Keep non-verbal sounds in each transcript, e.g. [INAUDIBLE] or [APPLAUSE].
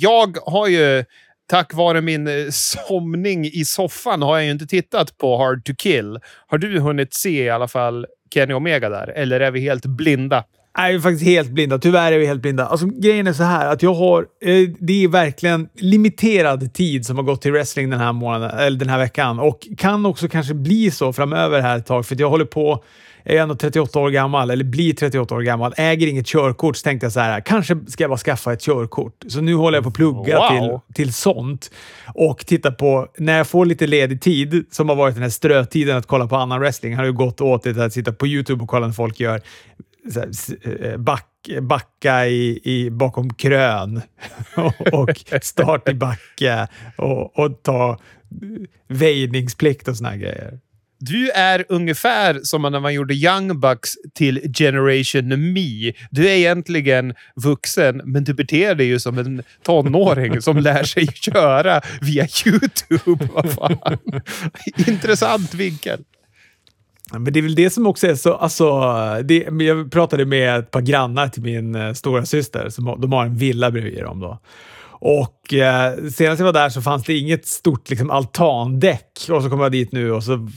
Jag har ju, tack vare min eh, somning i soffan, har jag ju inte tittat på Hard to Kill. Har du hunnit se i alla fall Kenny Omega där? Eller är vi helt blinda? Nej, vi är faktiskt helt blinda. Tyvärr är vi helt blinda. Alltså, grejen är så här att jag har... Eh, det är verkligen limiterad tid som har gått till wrestling den här månaden, eller den här veckan. Och kan också kanske bli så framöver här ett tag, för jag håller på... Jag är ändå 38 år gammal, eller blir 38 år gammal, äger inget körkort, så tänkte jag så här, kanske ska jag bara skaffa ett körkort. Så nu håller jag på att plugga Wow. till, till sånt och titta på, när jag får lite ledig tid, som har varit den här strötiden att kolla på annan wrestling, har det gått åt det att sitta på YouTube och kolla när folk gör här, eh, back, backa i, i, bakom krön [LAUGHS] och start i backe och, och ta väjningsplikt och såna grejer. Du är ungefär som när man gjorde Young Bucks till Generation Me. Du är egentligen vuxen, men du beter dig ju som en tonåring som lär sig [LAUGHS] köra via YouTube. Vad fan. Intressant vinkel. Men det är väl det som också är så... Alltså, det, jag pratade med ett par grannar till min eh, stora syster. Som, de har en villa bredvid dem. Då. Och eh, senast jag var där så fanns det inget stort liksom, altandäck. Och så kom jag dit nu och så,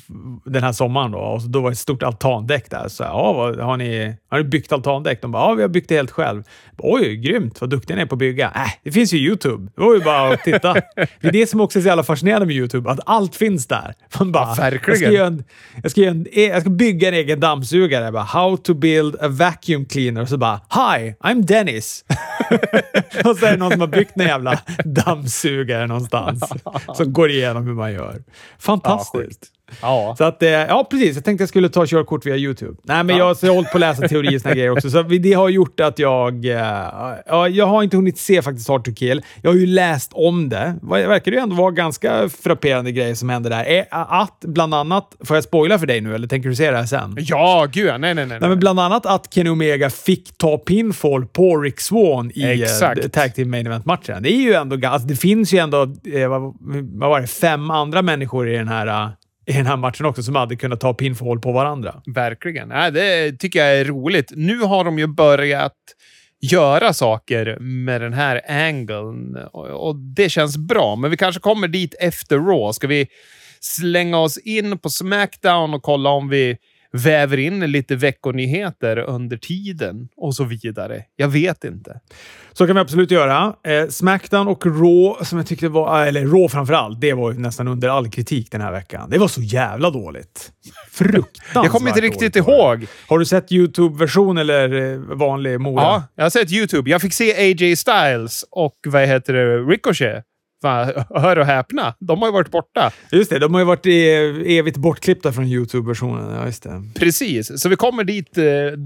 den här sommaren då, och så, då var det ett stort altandäck där. Så ja, vad, har, ni, har ni byggt altandäck? De bara, ja, vi har byggt det helt själv. Oj, grymt! Vad duktiga ni är på att bygga. Äh, det finns ju YouTube. Det var ju bara att titta. Det är det som också är så jävla fascinerande med YouTube, att allt finns där. Man bara, Ja. Jag ska, en, jag, ska en, jag ska bygga en egen dammsugare. Jag bara, How to build a vacuum cleaner. Och så bara, Hi, I'm Dennis. [LAUGHS] och så är det någon som har byggt en jävla [LAUGHS] dammsugare någonstans. som går igenom hur man gör. Fantastiskt. Ja. Så att, eh, ja, precis. Jag tänkte jag skulle ta körkort via YouTube. Nej, men jag, så jag har hållit på att läsa teorier och såna grejer också. Så det har gjort att jag... Eh, ja, jag har inte hunnit se faktiskt to Kill. Jag har ju läst om det. Det verkar ju ändå vara ganska frapperande grejer som händer där. Eh, Att bland annat... Får jag spoila för dig nu, eller tänker du se det här sen? Ja, gud ja. Nej, nej, nej. Nej, men bland annat att Kenny Omega fick ta pinfall på Rick Swan i eh, Exakt. Tag Team Main Event-matchen. Det är ju ändå... Alltså, det finns ju ändå, eh, vad, vad var det, fem andra människor i den här i den här matchen också som hade kunnat ta pinfall på varandra. Verkligen. Nej, det tycker jag är roligt. Nu har de ju börjat göra saker med den här angeln och, och det känns bra. Men vi kanske kommer dit efter Raw. Ska vi slänga oss in på Smackdown och kolla om vi väver in lite veckonyheter under tiden och så vidare? Jag vet inte. Så kan vi absolut göra. Eh, Smackdown och Raw, som jag tyckte var... Eller Raw framförallt, det var ju nästan under all kritik den här veckan. Det var så jävla dåligt. Fruktansvärt Jag kommer inte riktigt ihåg. Har du sett YouTube-version eller eh, vanlig Mora? Ja, jag har sett YouTube. Jag fick se AJ Styles och vad heter det, Ricochet. Fan, hör och häpna. De har ju varit borta. Just det, de har ju varit evigt bortklippta från YouTube-versionen. Ja, just det. Precis, så vi kommer dit eh,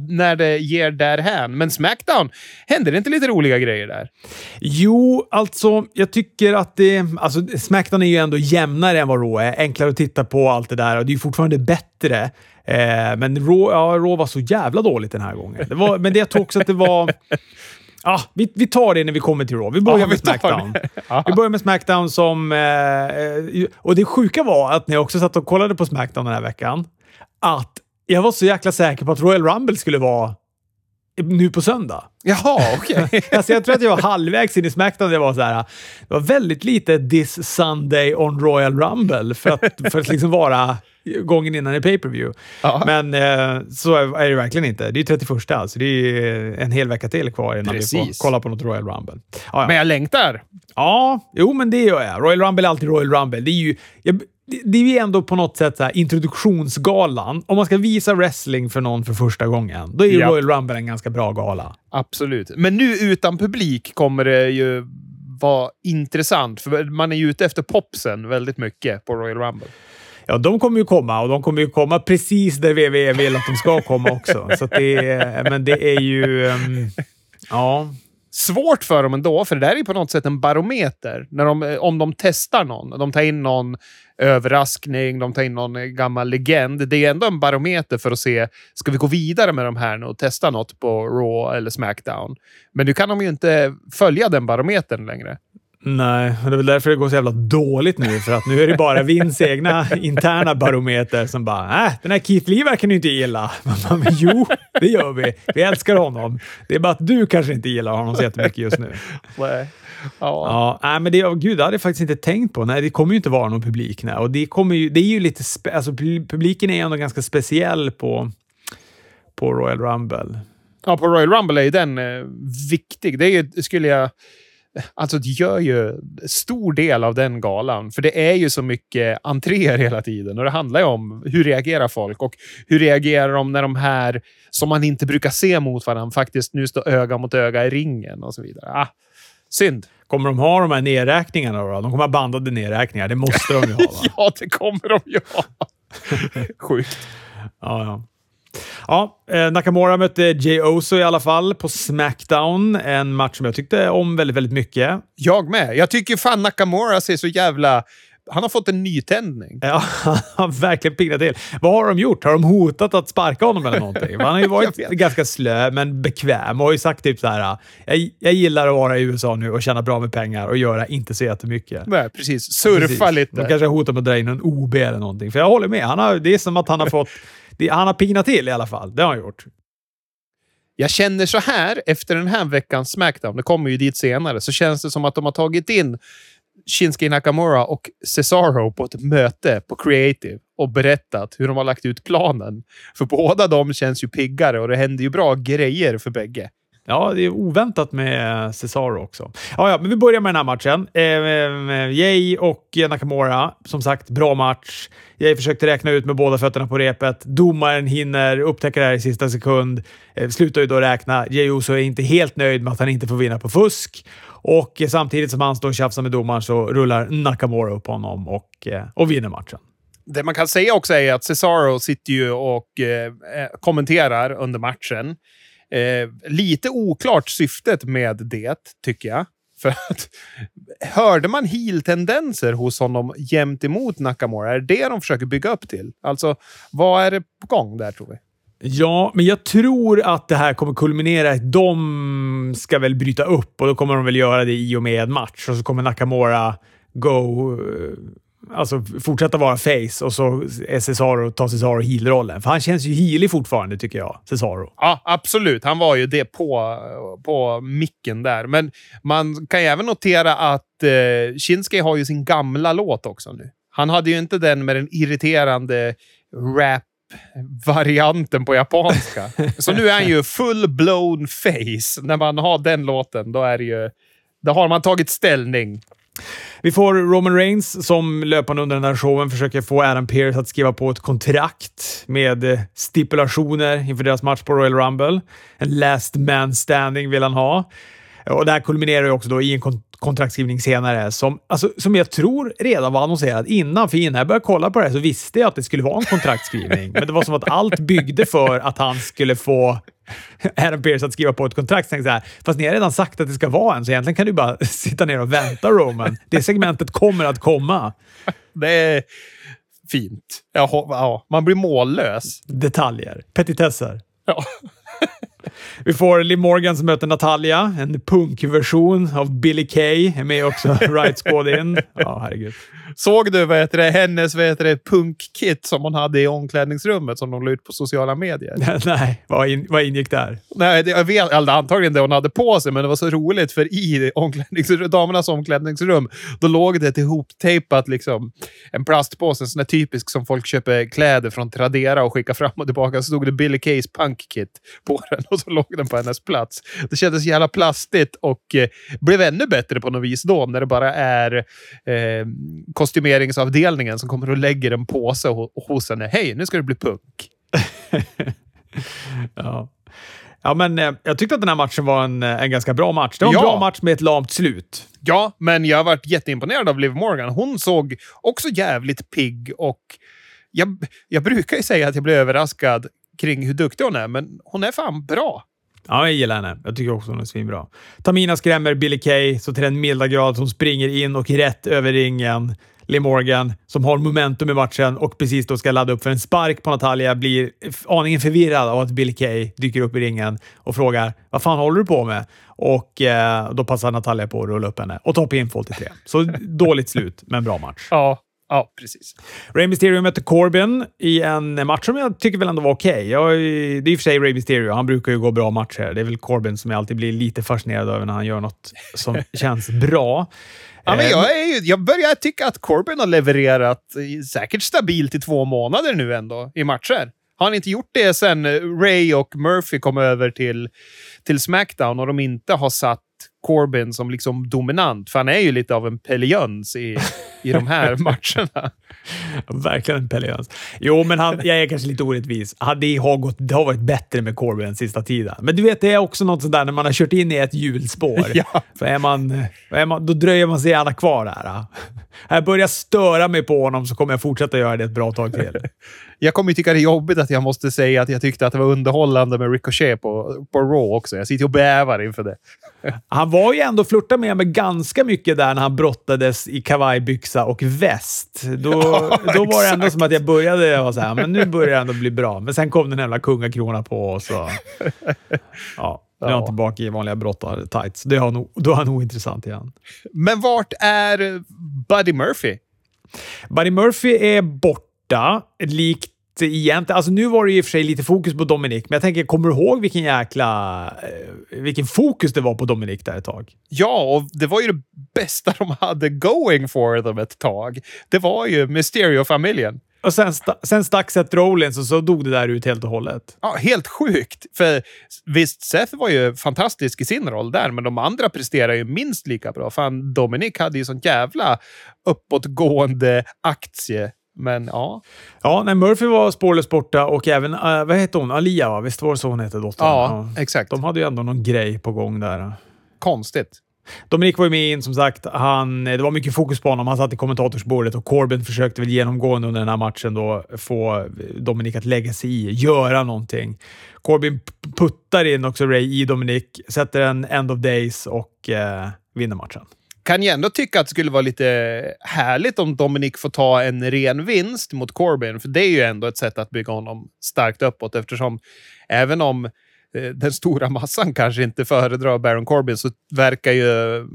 när det ger därhän. Men Smackdown, händer det inte lite roliga grejer där? Jo, alltså jag tycker att det... Alltså Smackdown är ju ändå jämnare än vad Raw är. Enklare att titta på allt det där och det är ju fortfarande bättre. Eh, men Raw, ja, Raw var så jävla dåligt den här gången. Det var, men det jag tror också att det var... [LAUGHS] Ja, vi, vi tar det när vi kommer till Raw. Vi börjar Ja, med Smackdown. [LAUGHS] Vi börjar med Smackdown som... Eh, eh, och det sjuka var att när jag också satt och kollade på Smackdown den här veckan, att jag var så jäkla säker på att Royal Rumble skulle vara nu på söndag. Jaha, okej. [LAUGHS] Alltså jag tror att jag var halvvägs in i Smackdown. Det var så här, det var väldigt lite “This Sunday on Royal Rumble” för att, för att liksom vara gången innan i pay-per-view. Ja. Men eh, så är det verkligen inte. Det är 31 alltså. Det är en hel vecka till kvar innan vi Precis. får kolla på något Royal Rumble. Ja. Men jag längtar. ja, jo men det gör jag. Royal Rumble är alltid Royal Rumble. Det är ju... Jag, det- är ju ändå på något sätt så introduktionsgalan. Om man ska visa wrestling för någon för första gången, då är ju Ja. Royal Rumble en ganska bra gala. Absolut. Men nu utan publik kommer det ju vara intressant. För man är ju ute efter popsen väldigt mycket på Royal Rumble. Ja, de kommer ju komma och de kommer ju komma precis där WWE vill att de ska komma också. Så att det är, men det är ju... Ehm, ja. Svårt för dem ändå, för det där är ju på något sätt en barometer. När de, eh, om de testar någon. De tar in någon överraskning, de tar in någon eh, gammal legend. Det är ändå en barometer för att se, ska vi gå vidare med de här nu och testa något på Raw eller Smackdown? Men nu kan de ju inte följa den barometern längre. Nej, det är väl därför det går så jävla dåligt nu. För att nu är det bara Vince egna interna barometer som bara äh, den här Keith Lee verkar ni inte gilla. Men, men jo, det gör vi. Vi älskar honom. Det är bara att du kanske inte gillar honom så jättemycket just nu. Nej. Ja. ja, men det, oh, gud, det hade jag faktiskt inte tänkt på. Nej, det kommer ju inte vara någon publik. Nej. Och det, kommer ju, det är ju lite... Spe, alltså, publiken är ändå ganska speciell på, på Royal Rumble. Ja, på Royal Rumble är ju den eh, viktig. Det är ju, skulle jag... Alltså, det gör ju stor del av den galan. För det är ju så mycket entréer hela tiden. Och det handlar ju om hur reagerar folk och hur reagerar de när de här som man inte brukar se mot varandra faktiskt nu står öga mot öga i ringen och så vidare. Ah, synd. Kommer de ha de här nedräkningarna då? De kommer ha bandade nedräkningar. Det måste de ju ha, va? [LAUGHS] ja, det kommer de ju ha. [LAUGHS] Sjukt. Ja, ja. Ja, eh, Nakamura mötte Jay Oso i alla fall på Smackdown. En match som jag tyckte om väldigt, väldigt mycket. Jag med. Jag tycker fan Nakamura ser så jävla han har fått en nytändning. Ja, [LAUGHS] han har verkligen piggrat till. Vad har de gjort? Har de hotat att sparka honom eller någonting? [LAUGHS] Han har ju varit ganska slö, men bekväm och har ju sagt typ så här. Jag, jag gillar att vara i USA nu och tjäna bra med pengar och göra inte så jättemycket. Nej, precis. Surfa precis. lite. De kanske hotar med att dra in en OB eller någonting. För jag håller med. Han har, det är som att han har fått... [LAUGHS] Det, han har pignat till i alla fall. Det har han gjort. Jag känner så här efter den här veckans Smackdown, det kommer ju dit senare, så känns det som att de har tagit in Shinsuke Nakamura och Cesaro på ett möte på Creative och berättat hur de har lagt ut planen. För båda de känns ju piggare och det händer ju bra grejer för bägge. Ja, det är oväntat med Cesaro också. Ja, ja, men vi börjar med den här matchen. Eh, Jay och Nakamura, som sagt, bra match. Jay försökte räkna ut med båda fötterna på repet. Domaren hinner upptäcka det här i sista sekund. Eh, slutar ju då räkna. Jay Uso är inte helt nöjd med att han inte får vinna på fusk. Och samtidigt som han står och tjafsar med domaren så rullar Nakamura upp honom och, eh, och vinner matchen. Det man kan säga också är att Cesaro sitter ju och eh, eh kommenterar under matchen. Eh, lite oklart syftet med det, tycker jag. [LAUGHS] För att, hörde man heel-tendenser hos honom jämt emot Nakamura? Är det det de försöker bygga upp till? Alltså, vad är det på gång där, tror vi? Ja, men jag tror att det här kommer kulminera i att de ska väl bryta upp och då kommer de väl göra det i och med en match och så kommer Nakamura go eh, alltså fortsätta vara face och så är Cesaro, tar Cesaro heel-rollen. För han känns ju healig fortfarande, tycker jag, Cesaro. Ja, absolut. Han var ju det på, på micken där. Men man kan ju även notera att eh, Shinsuke har ju sin gamla låt också nu. Han hade ju inte den med den irriterande rap varianten på japanska. [LAUGHS] Så nu är han ju full-blown face. När man har den låten, då är ju... Då har man tagit ställning. Vi får Roman Reigns som löpande under den här showen försöker få Adam Pearce att skriva på ett kontrakt med eh, stipulationer inför deras match på Royal Rumble. En last man standing vill han ha. Och det här kulminerar ju också då i en kontraktskrivning senare som, alltså, som jag tror redan var annonserad innan. För innan jag började kolla på det här så visste jag att det skulle vara en kontraktskrivning. Men det var som att allt byggde för att han skulle få Adam Pearce att skriva på ett kontrakt. Så här, fast ni har redan sagt att det ska vara en, så egentligen kan du bara [LAUGHS] sitta ner och vänta Roman. Det segmentet kommer att komma. Det är fint. Ja, man blir mållös. Detaljer. Petitesser. Ja. Vi får Liv Morgan som möter Natalia, en punkversion av Billy Kay. Är med också. Right Squad in. Ja, herregud. Såg du vad heter det, hennes vad heter det, punkkit som hon hade i omklädningsrummet som de la ut på sociala medier? [LAUGHS] Nej, vad, in, vad ingick där? Nej, det, jag vet eller antagligen det hon hade på sig, men det var så roligt för i omklädningsrum, damernas omklädningsrum, då låg det ett ihoptejpat liksom, en plastpåse, en sån där typisk som folk köper kläder från Tradera och skickar fram och tillbaka. Så stod det Billy Kays punkkit på den och så låg den på hennes plats. Det kändes jävla plastigt och eh, blev ännu bättre på något vis då, när det bara är eh, kostymeringsavdelningen som kommer och lägger en påse hos henne. Hej, nu ska det bli punk. [LAUGHS] ja. Ja, men eh, jag tyckte att den här matchen var en, eh, en ganska bra match. Det var en ja. bra match med ett lamt slut. Ja, men jag har varit jätteimponerad av Liv Morgan. Hon såg också jävligt pigg och jag, jag brukar ju säga att jag blir överraskad kring hur duktig hon är, men hon är fan bra. Ja, jag gillar henne. Jag tycker också hon är svinbra. Tamina skrämmer Billy Kay så till den milda grad som springer in och rätt över ringen. Liv Morgan, som har momentum i matchen och precis då ska ladda upp för en spark på Natalia, blir aningen förvirrad av att Billy Kay dyker upp i ringen och frågar vad fan håller du på med? Och eh, då passar Natalia på att rulla upp henne och ta pinfall till tre. Så dåligt slut, men bra match. Ja, Ja, precis. Rey Mysterio mötte Corbin i en match som jag tycker väl ändå var okej. Okay. Det är i och för sig Rey Mysterio. Han brukar ju gå bra matcher. Det är väl Corbin som jag alltid blir lite fascinerad över när han gör något som [LAUGHS] känns bra. Ja, men jag, är ju, jag börjar tycka att Corbin har levererat säkert stabilt i två månader nu ändå i matcher. Har han inte gjort det sen Ray och Murphy kom över till, till Smackdown och de inte har satt Corbin som liksom dominant? För han är ju lite av en Pelle Jöns i, i de här [LAUGHS] matcherna. Verkligen en Pelle Jöns. Jo, men han, jag är kanske lite orättvis. Det har, gått, det har varit bättre med Corbin sista tiden. Men du vet, det är också något sådär när man har kört in i ett hjulspår. [LAUGHS] Ja. Är man, är man, då dröjer man sig gärna kvar där. Jag börjar störa mig på honom så kommer jag fortsätta göra det ett bra tag till. [LAUGHS] jag kommer tycka det är jobbigt att jag måste säga att jag tyckte att det var underhållande med Ricochet på, på Raw också. Jag sitter och bävar inför det. Han var ju ändå flörta med mig ganska mycket där när han brottades i kavajbyxa och väst. Då, [LAUGHS] ja, då var det ändå som att jag började vara så här, men nu börjar det ändå bli bra. Men sen kom den jävla kungakrona på och så... [LAUGHS] Ja. Nu är han tillbaka i vanliga brottar-tights. Det har nog, då är han ointressant igen. Men vart är Buddy Murphy? Buddy Murphy är borta, likt egentligen. Alltså nu var det i och för sig lite fokus på Dominic, men jag tänker, kommer du ihåg vilken jäkla... Eh, vilken fokus det var på Dominic där ett tag? Ja, och det var ju det bästa de hade going for them ett tag. Det var ju Mysterio-familjen. Och sen, st sen stack Seth Rollins och så dog det där ut helt och hållet. Ja, helt sjukt. För visst, Seth var ju fantastisk i sin roll där, men de andra presterar ju minst lika bra. Fan, Dominic hade ju sån jävla uppåtgående aktie men ja. Ja, nej, Murphy var spårlöst borta och även, uh, vad hette hon? Alia, va? Visst var det så hon hette, dottern? Ja, ja, exakt. De hade ju ändå någon grej på gång där. Konstigt. Dominik var ju med in, som sagt. Han, det var mycket fokus på honom. Han satt i kommentatorsbordet och Corbin försökte väl genomgående under den här matchen då få Dominik att lägga sig i, göra någonting. Corbin puttar in också Ray i Dominik, sätter en end of days och eh, vinner matchen kan ju ändå tycka att det skulle vara lite härligt om Dominic får ta en ren vinst mot Corbin, för det är ju ändå ett sätt att bygga honom starkt uppåt eftersom även om eh, den stora massan kanske inte föredrar Baron Corbin så verkar ju eh,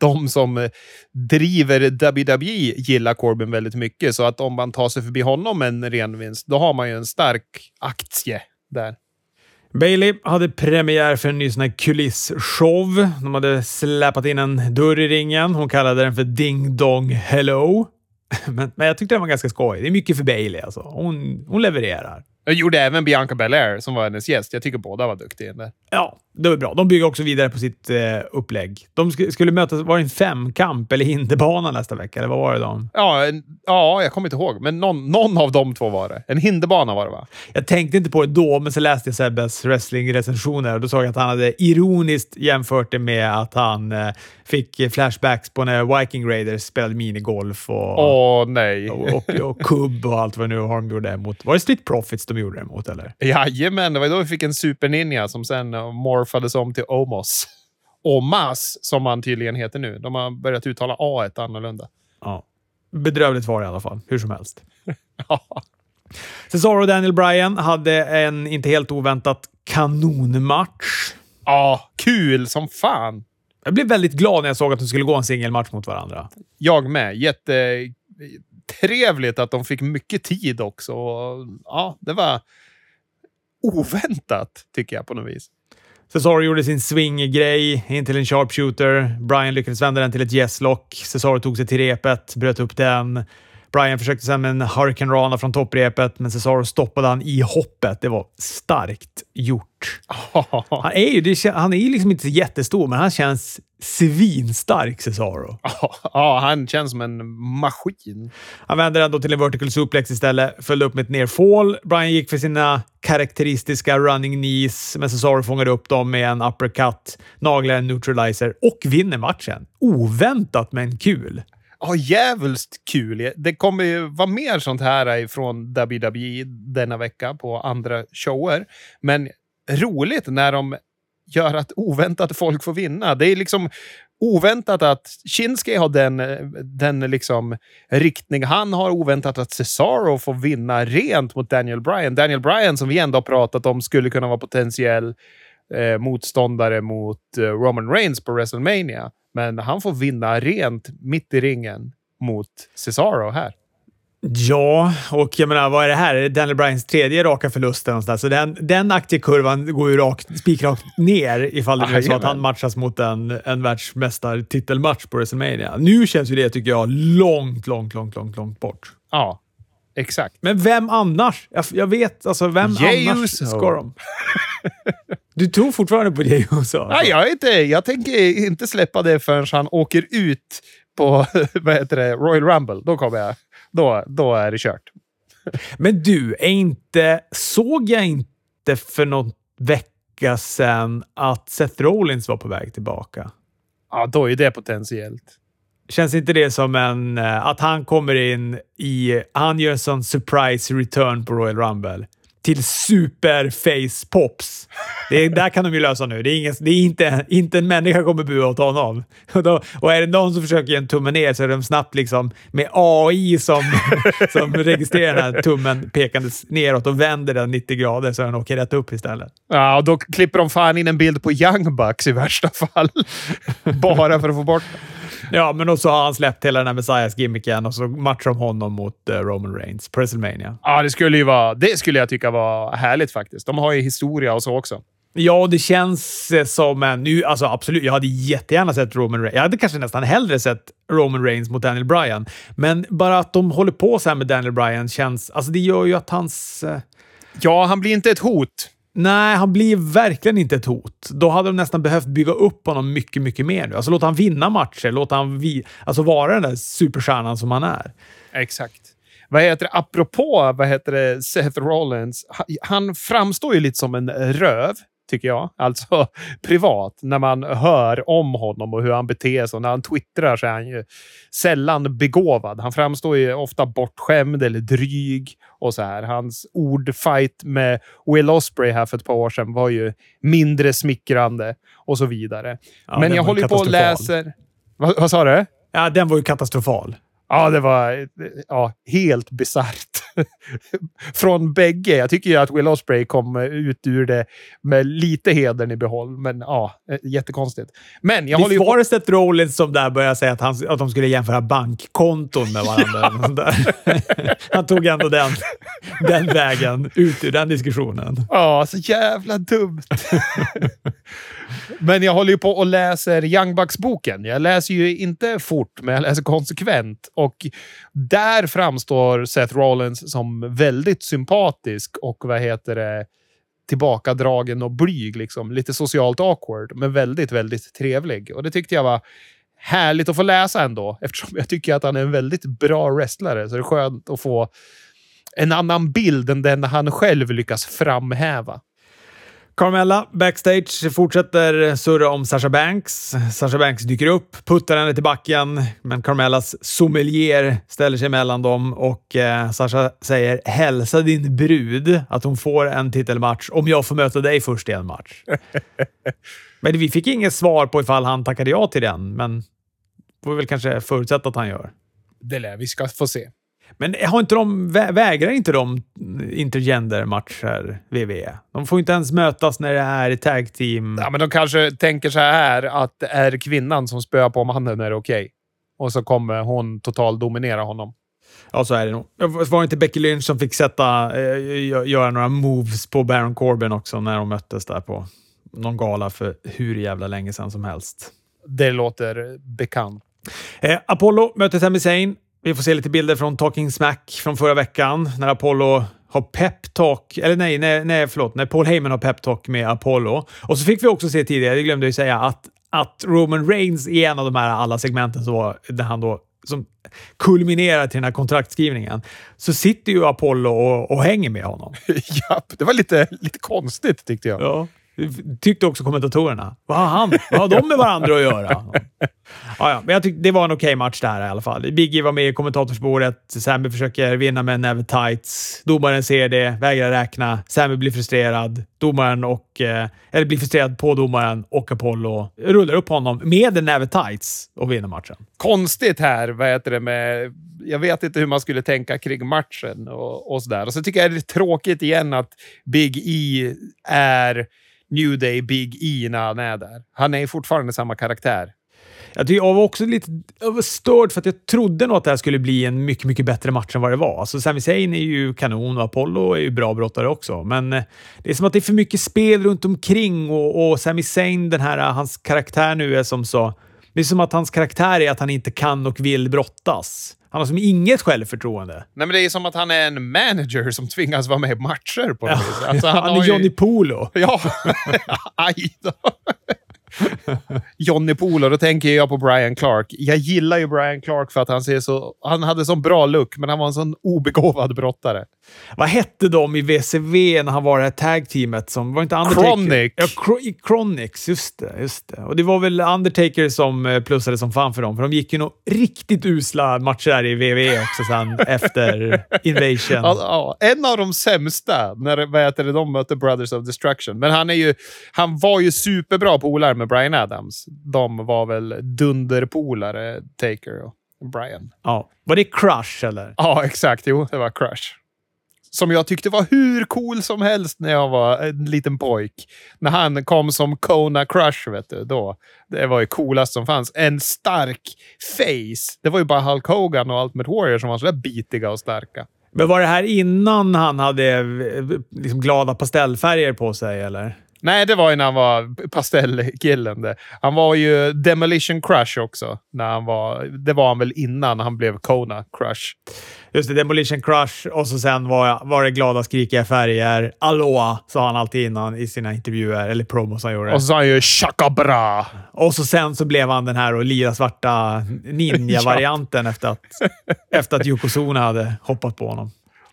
de som eh, driver WWE gilla Corbin väldigt mycket. Så att om man tar sig förbi honom med en ren vinst, då har man ju en stark aktie där. Bailey hade premiär för en ny sån här kulisshow. De hade släpat in en dörr i ringen. Hon kallade den för Ding Dong Hello. [LAUGHS] Men, men jag tyckte den var ganska skoj. Det är mycket för Bailey alltså. Hon, hon levererar. Jag gjorde även Bianca Belair som var hennes gäst. Jag tycker båda var duktiga. Ja, det var bra. De bygger också vidare på sitt eh, upplägg. De sk skulle mötas, var det en femkamp eller hinderbana nästa vecka? Eller vad var det de? Ja, en, ja jag kommer inte ihåg, men någon, någon av de två var det. En hinderbana var det va? Jag tänkte inte på det då, men så läste jag Sebbes wrestlingrecensioner och då såg jag att han hade ironiskt jämfört det med att han eh, fick flashbacks på när Viking Raiders spelade minigolf och, Åh, nej. och, och, och kubb och allt vad nu har de gjorde mot. Var det Street Profits de gjorde det mot, eller? Jajamän, det var då vi fick en super ninja som sen uh, morfades om till Omos. Omas, som han tydligen heter nu. De har börjat uttala A ett annorlunda. Ja. Bedrövligt var det i alla fall, hur som helst. [LAUGHS] ja. Cesaro och Daniel Bryan hade en inte helt oväntat kanonmatch. Ja, kul som fan! Jag blev väldigt glad när jag såg att de skulle gå en singelmatch mot varandra. Jag med. Jättetrevligt att de fick mycket tid också. Ja, det var oväntat, tycker jag på något vis. Cesaro gjorde sin swing-grej in till en sharpshooter. Brian lyckades vända den till ett yes-lock. Cesaro tog sig till repet, bröt upp den. Brian försökte sen med en Hurricane Rana från topprepet, men Cesaro stoppade han i hoppet. Det var starkt gjort. [LAUGHS] Han är ju han är liksom inte jättestor, men han känns svinstark, Cesaro. [LAUGHS] Ja, han känns som en maskin. Han vände ändå till en vertical suplex istället, följde upp med ett nerfall. Brian gick för sina karaktäristiska running knees, men Cesaro fångade upp dem med en uppercut, naglar en neutralizer och vinner matchen. Oväntat men kul ha jävligt kul. Det kommer ju vara mer sånt här från WWE denna vecka på andra shower. Men roligt när de gör att oväntat folk får vinna. Det är liksom oväntat att Shinsuke har den, den liksom riktning han har. Oväntat att Cesaro får vinna rent mot Daniel Bryan. Daniel Bryan, som vi ändå har pratat om, skulle kunna vara potentiell eh, motståndare mot eh, Roman Reigns på WrestleMania. Men han får vinna rent mitt i ringen mot Cesaro här. Ja, och jag menar, vad är det här? Daniel Bryans tredje raka förlust? Så den, den aktiekurvan går ju rakt, spikrakt ner ifall det blir så att han matchas mot en, en världsmästartitelmatch på WrestleMania. Nu känns ju det, tycker jag, långt, långt, långt, långt, långt bort. Ja, exakt. Men vem annars? Jag, jag vet, alltså vem Jey annars Uso. ska de? [LAUGHS] Du tror fortfarande på Jey Uso? Alltså. Nej, jag, inte, jag tänker inte släppa det förrän han åker ut på [LAUGHS] vad heter det, Royal Rumble. Då kommer jag. Då, då är det kört. Men du, är inte, såg jag inte för någon vecka sedan att Seth Rollins var på väg tillbaka? Ja, då är det potentiellt. Känns inte det som en... eh, Att han kommer in i... Han gör en sån surprise return på Royal Rumble till superface pops. Det är, där kan de ju lösa nu. Det är, ingen, det är inte, inte en människa kommer bua åt honom. Och, då, och är det någon som försöker ge en tumme ner så är de snabbt liksom med AI som, som registrerar den här tummen pekandes neråt och vänder den 90 grader så den åker rätt upp istället. Ja, och då klipper de fan in en bild på Young Bucks i värsta fall. [LAUGHS] Bara för att få bort den. Ja, men så har han släppt hela den här Messias-gimmicken och så matchar de honom mot eh, Roman Reigns på WrestleMania. Ja, det skulle ju vara... Det skulle jag tycka var härligt faktiskt. De har ju historia och så också. Ja, det känns eh, som en... Nu, alltså absolut, jag hade jättegärna sett Roman Reigns. Jag hade kanske nästan hellre sett Roman Reigns mot Daniel Bryan. Men bara att de håller på så här med Daniel Bryan känns... Alltså det gör ju att hans... eh, Ja, han blir inte ett hot. Nej, han blir verkligen inte ett hot. Då hade de nästan behövt bygga upp honom mycket, mycket mer nu. Alltså låta han vinna matcher, låta han vi, alltså vara den där superstjärnan som han är. Exakt. Vad heter det? Apropå vad heter det, Seth Rollins. Han framstår ju lite som en röv, tycker jag. Alltså [LAUGHS] privat. När man hör om honom och hur han beter sig. Och när han twittrar så är han ju sällan begåvad. Han framstår ju ofta bortskämd eller dryg. och så här. Hans ordfight med Will Osprey här för ett par år sedan var ju mindre smickrande och så vidare. Ja, Men jag håller på och läser... Vad, vad sa du? Ja, den var ju katastrofal. Ja, det var ja, helt bisarrt. [LAUGHS] Från bägge. Jag tycker ju att Will Osprey kom ut ur det med lite hedern i behåll, men ja, eh, jättekonstigt. Men jag håller Visst ju var det Seth Rollins som där började säga att, han, att de skulle jämföra bankkonton med varandra? där. [LAUGHS] Han tog ändå den, den vägen ut ur den diskussionen. Ja, så jävla dumt. [LAUGHS] men jag håller ju på och läser Young Bucks-boken. Jag läser ju inte fort, men jag läser konsekvent. Och där framstår Seth Rollins som väldigt sympatisk och vad heter det? tillbakadragen och blyg. Liksom. Lite socialt awkward, men väldigt, väldigt trevlig. Och det tyckte jag var härligt att få läsa ändå, eftersom jag tycker att han är en väldigt bra wrestlare. Så det är skönt att få en annan bild än den han själv lyckas framhäva. Carmella backstage fortsätter surra om Sasha Banks. Sasha Banks dyker upp, puttar henne till backen, men Carmellas sommelier ställer sig mellan dem och eh, Sasha säger “Hälsa din brud att hon får en titelmatch om jag får möta dig först i en match”. [LAUGHS] men vi fick inget svar på ifall han tackade ja till den, men får vi väl kanske förutsätta att han gör. Det lär vi ska få se. Men har inte de, vä- vägrar inte de intergender-matcher, WWE? De får inte ens mötas när det är tag team. Ja, men de kanske tänker så här att det är kvinnan som spöar på mannen är det okej. Och så kommer hon total dominera honom. Ja, så är det nog. Var det inte Becky Lynch som fick sätta, eh, gö- göra några moves på Baron Corbin också när de möttes där på någon gala för hur jävla länge sedan som helst? Det låter bekant. Eh, Apollo möter Sami Zayn. Vi får se lite bilder från Talking Smack från förra veckan när Apollo har peptalk, eller nej, nej, nej, förlåt, när Paul Heyman har peptalk med Apollo. Och så fick vi också se tidigare, det glömde jag säga, att, att Roman Reigns i en av de här alla segmenten så var, där han då som kulminerar till den här kontraktskrivningen, så sitter ju Apollo och, och hänger med honom. [LAUGHS] Japp, det var lite, lite konstigt tyckte jag. Ja. Tyckte också kommentatorerna. Vad har han? Vad har de med varandra att göra? Ja, ja, men jag tyckte det var en okej okay match det här i alla fall. Biggie var med i kommentatorsbordet. Sammy försöker vinna med en näve tights. Domaren ser det, vägrar räkna. Sammy blir frustrerad. Domaren och... Eh, eller blir frustrerad på domaren och Apollo rullar upp honom med en näve tights och vinner matchen. Konstigt här, vad heter det med... Jag vet inte hur man skulle tänka kring matchen och, och sådär. Och så tycker jag det är tråkigt igen att Big E är New Day Big E när han är där. Han är fortfarande samma karaktär. Jag, var också lite var störd för att jag trodde nog att det här skulle bli en mycket, mycket bättre match än vad det var. Alltså, Sami Zayn är ju kanon och Apollo är ju bra brottare också, men eh, det är som att det är för mycket spel runt omkring och, och Sami Zayn, den här, hans karaktär nu är som så... Det är som att hans karaktär är att han inte kan och vill brottas. Han har som inget självförtroende. Nej, men det är som att han är en manager som tvingas vara med i matcher på något vis. Alltså, han, han är Johnny ju... Polo. Ja, [LAUGHS] aj då. Johnny Polo, då tänker jag på Brian Clark. Jag gillar ju Brian Clark för att han ser så... Han hade sån bra look, men han var en sån obegåvad brottare. Vad hette de i WCW när han var det här tag-teamet? Som, var inte Undertaker? Chronic. Ja, Chronics. Just det, just det. Och det var väl Undertaker som eh, plussade som fan för dem, för de gick ju nog riktigt usla matcher i WWE också sen [LAUGHS] efter Invasion. Ja, ja, en av de sämsta när vad heter det, de mötte Brothers of Destruction. Men han, är ju, han var ju superbra polare med Brian Adams. De var väl dunderpolare, Taker och Brian. Ja. Var det Crush eller? Ja, exakt. Jo, det var Crush som jag tyckte var hur cool som helst när jag var en liten pojk. När han kom som Kona Crush, vet du. Då. Det var ju coolast som fanns. En stark face. Det var ju bara Hulk Hogan och Ultimate Warrior som var sådär bitiga och starka. Men var det här innan han hade eh, liksom glada pastellfärger på sig, eller? Nej, det var ju när han var pastellkillen. Han var ju Demolition Crush också. När han var, det var han väl innan han blev Kona Crush. Just det, Demolition Crush och så sen var, var det glada skrikiga färger. Aloha sa han alltid innan i sina intervjuer, eller promos han gjorde. Och så sa han ju Chakabra. Och så sen så blev han den här och lila svarta [LAUGHS] ninja-varianten efter, att, efter att Yokozuna hade hoppat på honom.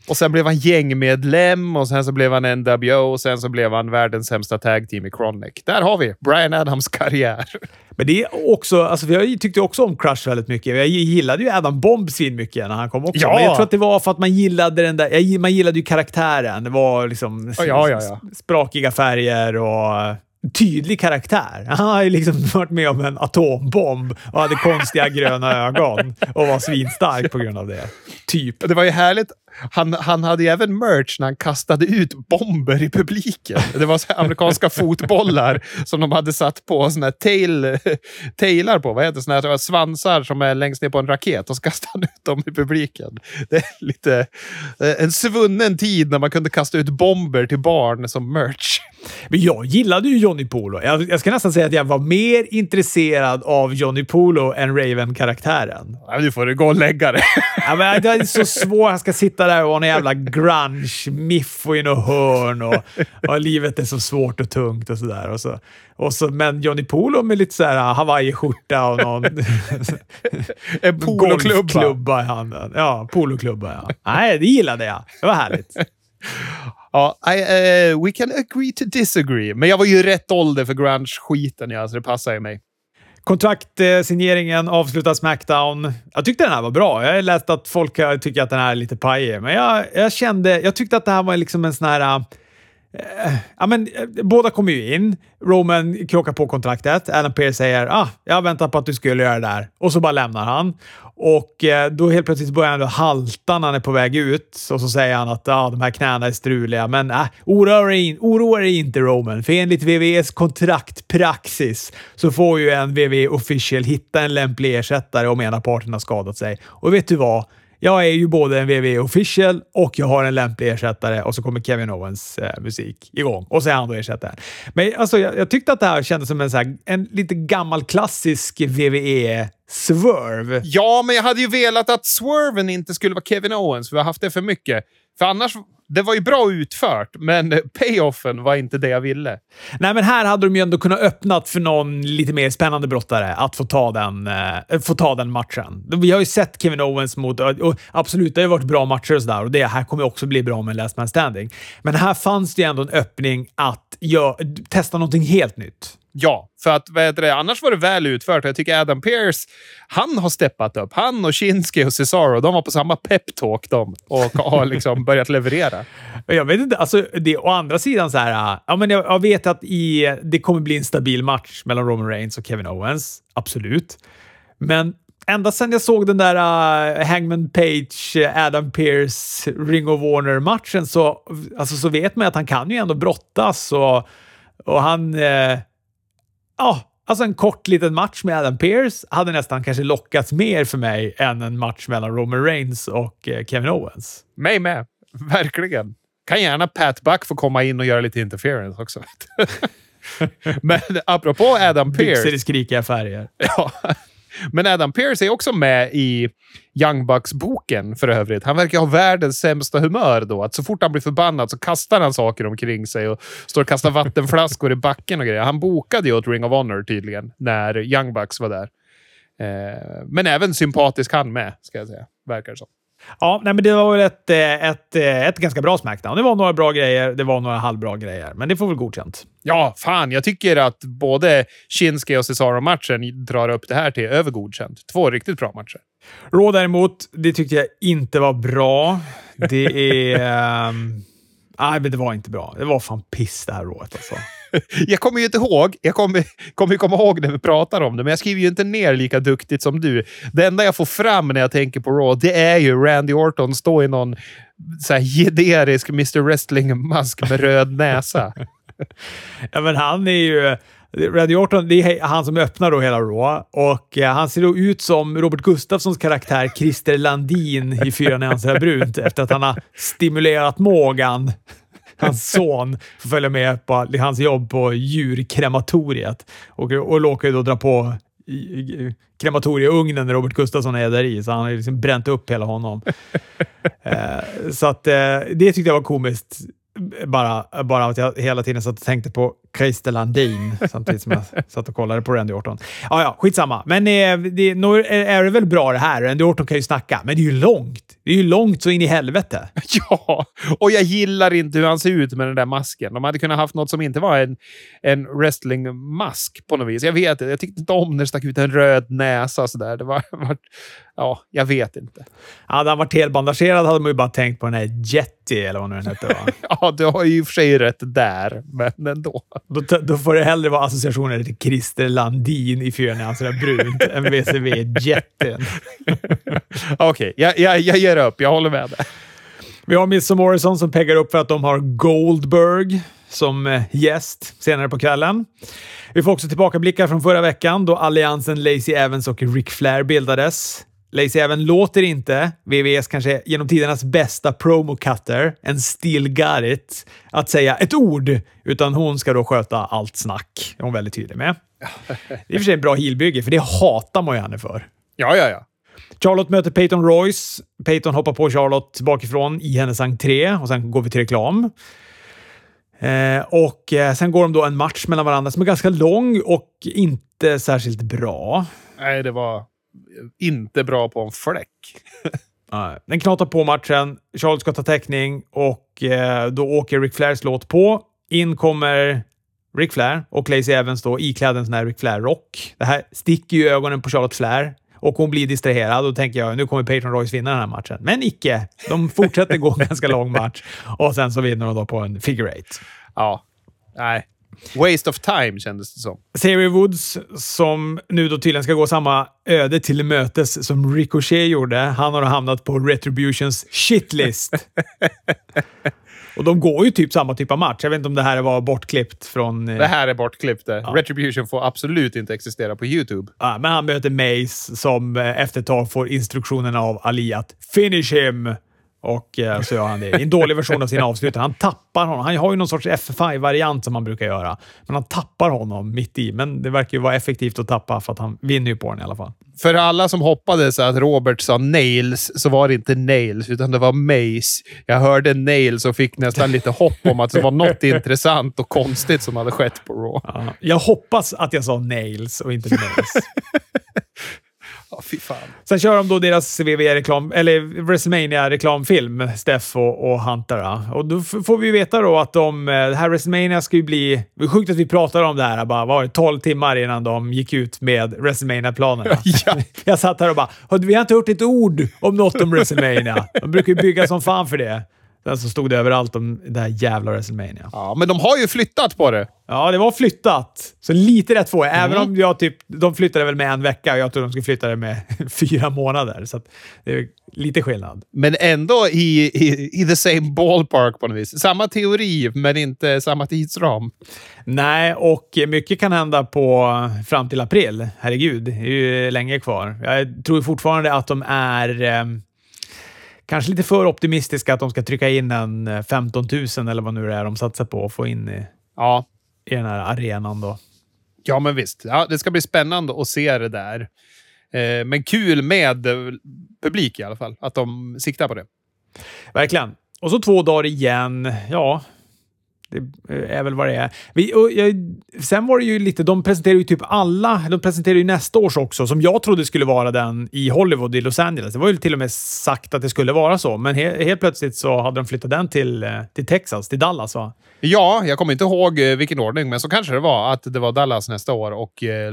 Och sen blev han gängmedlem och sen så blev han NWO och sen så blev han världens sämsta tag team i Chronic. Där har vi Brian Adams karriär. Men det är också, alltså jag tyckte också om Crush väldigt mycket. Jag gillade ju Adam Bomb mycket när han kom också. Ja. Men jag tror att det var för att man gillade den där, man gillade ju karaktären. Det var liksom ja, ja, ja. sprakiga färger och tydlig karaktär. [LAUGHS] Han har ju liksom varit med om en atombomb och hade konstiga gröna ögon och var svinstark på grund av det. Typ. Det var ju härligt han, han hade även merch när han kastade ut bomber i publiken. Det var amerikanska [LAUGHS] fotbollar som de hade satt på såna här tail, tailar på. Vad heter det? Såna här svansar som är längst ner på en raket och så kastade han ut dem i publiken. Det är lite eh, en svunnen tid när man kunde kasta ut bomber till barn som merch. Men jag gillade ju Johnny Polo. Jag, jag ska nästan säga att jag var mer intresserad av Johnny Polo än Raven-karaktären. Ja, du får gå och lägga det. [LAUGHS] Ja, men det är så svårt. Han ska sitta där och vara en jävla grunge-miffo i något hörn och, och livet är så svårt och tungt och sådär. Och så, och så, men Johnny Polo med lite så här hawaii-skjorta och någon [LAUGHS] en golfklubba i handen. Ja, poloklubba ja. Nej, det gillade jag. Det var härligt. [LAUGHS] Ja, I, uh, eh, we can agree to disagree. Men jag var ju rätt ålder för grunge-skiten, ja, så det passar ju mig. Kontraktsigneringen eh, avslutar Smackdown. Jag tyckte den här var bra. Jag har läst att folk tycker att den här är lite pajig, men jag, jag kände... Jag tyckte att det här var liksom en sån här... Eh, Eh, ja, men, eh, båda kommer ju in. Roman krockar på kontraktet. Adam Pearce säger ah, “Jag väntar på att du skulle göra det där” och så bara lämnar han. Och eh, då helt plötsligt börjar han halta när han är på väg ut och så säger han att ah, de här knäna är struliga. Men äh, oroa, dig, oroa dig inte Roman, för enligt VVEs kontraktpraxis så får ju en VVE official hitta en lämplig ersättare om ena parten har skadat sig. Och vet du vad? Jag är ju både en WWE official och jag har en lämplig ersättare och så kommer Kevin Owens eh, musik igång och så är han då ersättaren. Men alltså, jag, jag, tyckte att det här kändes som en, så här, en lite gammal klassisk WWE Swerve. Ja, men jag hade ju velat att Swerven inte skulle vara Kevin Owens, för vi har haft det för mycket. För annars, det var ju bra utfört, men [LAUGHS] payoffen var inte det jag ville. Nej, men här hade de ju ändå kunnat öppnat för någon lite mer spännande brottare att få ta den, eh, få ta den matchen. Vi har ju sett Kevin Owens mot... Eh, och absolut, det har ju varit bra matcher och sådär och det här kommer också bli bra med Last Man Standing. Men här fanns det ju ändå en öppning att ja, testa någonting helt nytt. Ja, för att vad det, annars var det väl utfört. Jag tycker Adam Pearce, han har steppat upp. Han och Shinsuke och Cesaro, de var på samma peptalk de och har liksom [LAUGHS] börjat leverera. Jag vet inte, alltså det, å andra sidan så här, ja, men jag, jag vet att i, det kommer bli en stabil match mellan Roman Reigns och Kevin Owens. Absolut. Men ända sedan jag såg den där uh, Hangman Page, Adam Pearce, Ring of Warner-matchen så, alltså, så vet man att han kan ju ändå brottas och, och han... Uh, ja, alltså en kort liten match med Adam Pearce hade nästan kanske lockats mer för mig än en match mellan Roman Reigns och uh, Kevin Owens. Mig med. Verkligen. Kan gärna Pat Buck få komma in och göra lite interference också. [LAUGHS] Men apropå Adam Pearce... Byxor i skrikiga färger. [LAUGHS] Ja. Men Adam Pearce är också med i Young Bucks-boken för övrigt. Han verkar ha världens sämsta humör då. Att så fort han blir förbannad så kastar han saker omkring sig och står och kastar vattenflaskor i backen och grejer. Han bokade ju åt Ring of Honor tydligen, när Young Bucks var där. Eh, men även sympatisk han med, ska jag säga. Verkar det som. Ja, nej, men det var väl ett, eh, ett, eh, ett ganska bra Smackdown. Det var några bra grejer, det var några halvbra grejer, men det får väl godkänt. Ja, fan. Jag tycker att både Shinsuke och Cesaro-matchen drar upp det här till över godkänt. Två riktigt bra matcher. Raw däremot, det tyckte jag inte var bra. Det [LAUGHS] är... Nej, men det var inte bra. Det var fan piss det här rået alltså. [LAUGHS] jag kommer ju inte ihåg. Jag kommer, kommer komma ihåg när vi pratar om det, men jag skriver ju inte ner lika duktigt som du. Det enda jag får fram när jag tänker på Raw, det är ju Randy Orton stå i någon så här jederisk Mr Wrestling-mask med röd näsa. [LAUGHS] ja, men han är ju... Randy Orton, det är han som öppnar då hela Raw och eh, han ser då ut som Robert Gustafssons karaktär Christer Landin i Fyra nyanser brunt [LAUGHS] efter att han har stimulerat Morgan [LAUGHS] hans son får följa med på hans jobb på djurkrematoriet och, och råkar ju då dra på krematorieugnen när Robert Gustafsson är där i, så han har liksom bränt upp hela honom. [LAUGHS] eh, så att eh, det tyckte jag var komiskt. Bara, bara att jag hela tiden satt och tänkte på Christer Landin samtidigt som jag satt och kollade på Randy Orton. Ja, ja, skitsamma. Men eh, det, är det väl bra det här. Randy Orton kan ju snacka, men det är ju långt. Det är ju långt så in i helvete. [LAUGHS] Ja, och jag gillar inte hur han ser ut med den där masken. De hade kunnat haft något som inte var en, en wrestlingmask på något vis. Jag vet inte. Jag tyckte inte om när det stack ut en röd näsa sådär. Det var, [LAUGHS] var... Ja, jag vet inte. Hade han varit helbandagerad hade man ju bara tänkt på den här Jetty, eller vad nu den hette. [LAUGHS] Ja, du har ju i och för sig rätt där, men ändå. Då, då får det hellre vara associationer till Christer Landin i Fyra nyanser brunt än WCW-jätten. [LAUGHS] Okej, okay, jag, jag, jag ger upp. Jag håller med dig. Vi har Miss Morrison som peggar upp för att de har Goldberg som eh, gäst senare på kvällen. Vi får också tillbakablickar från förra veckan då alliansen Lacey Evans och Ric Flair bildades. Lacey Evans låter inte VVS kanske genom tidernas bästa promo-cutter, en still got it, att säga ett ord, utan hon ska då sköta allt snack. Det är hon väldigt tydlig med. [LAUGHS] Det är i och för sig en bra heelbygge, för det hatar man ju henne för. Ja, ja, ja. Charlotte möter Peyton Royce. Peyton hoppar på Charlotte bakifrån i hennes entré och sen går vi till reklam. Eh, och eh, sen går de då en match mellan varandra som är ganska lång och inte särskilt bra. Nej, det var inte bra på en fläck. Den knatar på matchen. Charles ska ta täckning och eh, då åker Ric Flairs låt på. In kommer Ric Flair och Lacey Evans då iklädd en sån här Ric Flair-rock. Det här sticker ju ögonen på Charlotte Flair och hon blir distraherad. Då tänker jag nu kommer Patron Royce vinna den här matchen. Men icke. De fortsätter gå en ganska lång match och sen så vinner de då på en figure eight. Ja. Nej, Waste of time kändes det som. Xavier Woods, som nu då tydligen ska gå samma öde till mötes som Ricochet gjorde, han har hamnat på Retributions shitlist. [LAUGHS] Och de går ju typ samma typ av match. Jag vet inte om det här var bortklippt från... Eh, det här är bortklippt. Ja. Retribution får absolut inte existera på YouTube. Ja, men han möter Mace som eh, efter ett tag får instruktionerna av Ali att “Finish him!” Och eh, så gör han det i en dålig version av sin avslutning. Han tappar honom. Han har ju någon sorts F5-variant som han brukar göra. Men han tappar honom mitt i. Men det verkar ju vara effektivt att tappa för att han vinner ju på den i alla fall. För alla som hoppades att Robert sa nails så var det inte nails, utan det var mace. Jag hörde nails och fick nästan lite hopp om att det var något intressant och konstigt som hade skett på Raw. Ja, jag hoppas att jag sa nails och inte nails. [LAUGHS] Ja, fy fan. Sen kör de då deras WWE-reklam, eller WrestleMania-reklamfilm, Steff och, och Hunter. då. Och då får vi veta då att de, eh, det här WrestleMania ska ju bli... Det är sjukt att vi pratar om det här bara, var det, 12 timmar innan de gick ut med WrestleMania-planerna. [LAUGHS] Ja. [LAUGHS] Jag satt här och bara, "Har du- vi har inte hört ett ord om något om WrestleMania. De brukar ju bygga som fan för det. Sen så stod det överallt om det här jävla WrestleMania. Ja, men de har ju flyttat på det. Ja, det var flyttat. Så lite rätt får jag. Även Mm. om jag typ, de flyttade väl med en vecka och jag tror de skulle flytta det med [LAUGHS] fyra månader. Så det är lite skillnad. Men ändå i, i, i the same ballpark på något vis. Samma teori, men inte samma tidsram. Nej, och mycket kan hända på fram till april. Herregud, det är ju länge kvar. Jag tror fortfarande att de är eh, kanske lite för optimistiska att de ska trycka in en eh, 15 000 eller vad nu det är de satsar på att få in i, Ja, i den här arenan. Då. ja men visst. Ja, det ska bli spännande att se det där. Eh, men kul med eh, publik i alla fall. Att de siktar på det. Verkligen. Och så två dagar igen. Ja, det är väl vad det är. Vi, och jag, sen var det ju lite, de presenterade ju typ alla, de presenterade ju nästa års också, som jag trodde skulle vara den i Hollywood i Los Angeles. Det var ju till och med sagt att det skulle vara så, men he, helt plötsligt så hade de flyttat den till, eh, till Texas, till Dallas va? Ja, jag kommer inte ihåg eh, vilken ordning, men så kanske det var att det var Dallas nästa år och eh,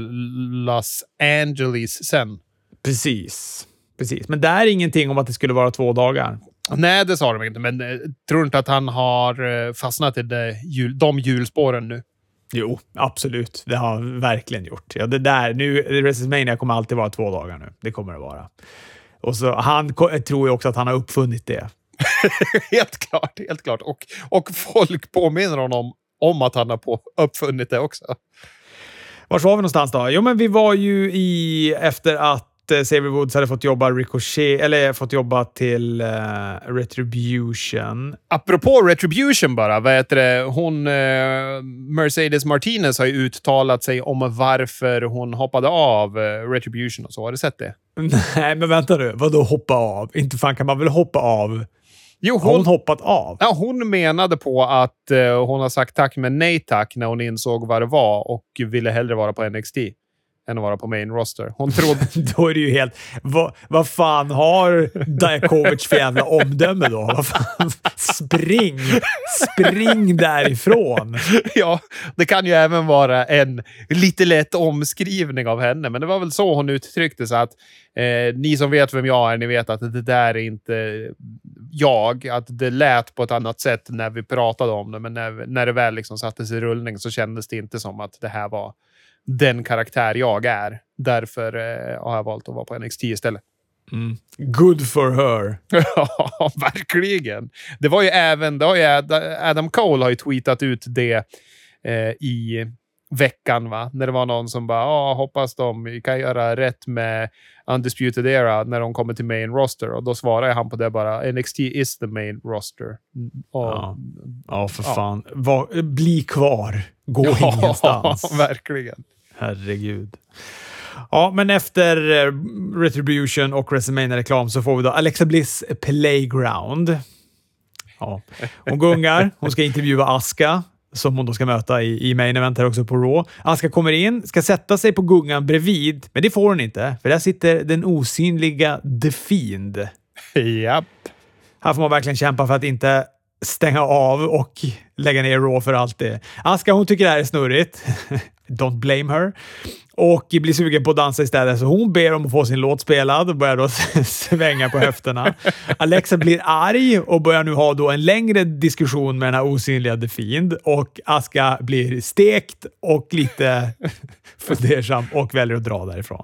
Los Angeles sen. Precis. Precis. Men där är ingenting om att det skulle vara två dagar. Nej, det sa de inte, men eh, tror inte att han har eh, fastnat i det, de hjulspåren nu. Jo, absolut. Det har han verkligen gjort. Ja, det där, nu, WrestleMania kommer alltid vara två dagar nu. Det kommer det vara. Och så, han jag tror ju också att han har uppfunnit det. [LAUGHS] helt klart, helt klart. Och, och folk påminner honom om att han har på, uppfunnit det också. Var var vi någonstans då? Jo, men vi var ju i efter att eh, Xavier Woods hade fått jobba Ricochet, eller fått jobba till eh, Retribution. Apropå Retribution bara, vad heter det? Hon, eh, Mercedes Martinez har ju uttalat sig om varför hon hoppade av eh, Retribution och så. Har du sett det? [LAUGHS] Nej, men vänta nu. Vadå hoppa av? Inte fan kan man väl hoppa av? Jo, Har hon hon, hoppat av? ja, hon menade på att eh, hon har sagt tack men nej tack när hon insåg vad det var och ville hellre vara på NXT än att vara på main roster. Hon trodde... [LAUGHS] Då är det ju helt... Vad, fan har Dajakovic för jävla omdöme då? Vad fan? Spring! Spring därifrån! [LAUGHS] ja, det kan ju även vara en lite lätt omskrivning av henne, men det var väl så hon uttryckte sig. Att eh, ni som vet vem jag är, ni vet att det där är inte jag. Att det lät på ett annat sätt när vi pratade om det, men när, när det väl liksom sattes i rullning så kändes det inte som att det här var den karaktär jag är. Därför eh, har jag valt att vara på NXT istället. [LAUGHS] Good for her. Ja, verkligen. Det var ju även, det har ju Ad- Adam Cole har ju tweetat ut det eh, i veckan, va? När det var någon som bara ah, hoppas de kan göra rätt med Undisputed Era när de kommer till main roster. Och då svarar han på det bara NXT is the main roster. Mm, Och, Ja. Ja, för Ja. fan. Var, bli kvar. Gå ingenstans. [LAUGHS] verkligen. Herregud. Ja, men efter eh, Retribution och WrestleMania-reklam så får vi då Alexa Bliss Playground. Ja. Hon gungar. Hon ska intervjua Aska som hon då ska möta i, i main event här också på Raw. Aska kommer in, ska sätta sig på gungan bredvid, men det får hon inte, för där sitter den osynliga The Fiend. Japp. Här får man verkligen kämpa för att inte stänga av och lägga ner Raw för alltid. Aska hon tycker det här är snurrigt. [LAUGHS] Don't blame her. Och blir sugen på att dansa istället, så hon ber om att få sin låt spelad och börjar då [LAUGHS] svänga på höfterna. Alexa blir arg och börjar nu ha då en längre diskussion med den här osynliga The Fiend och Aska blir stekt och lite [LAUGHS] fundersam och väljer att dra därifrån.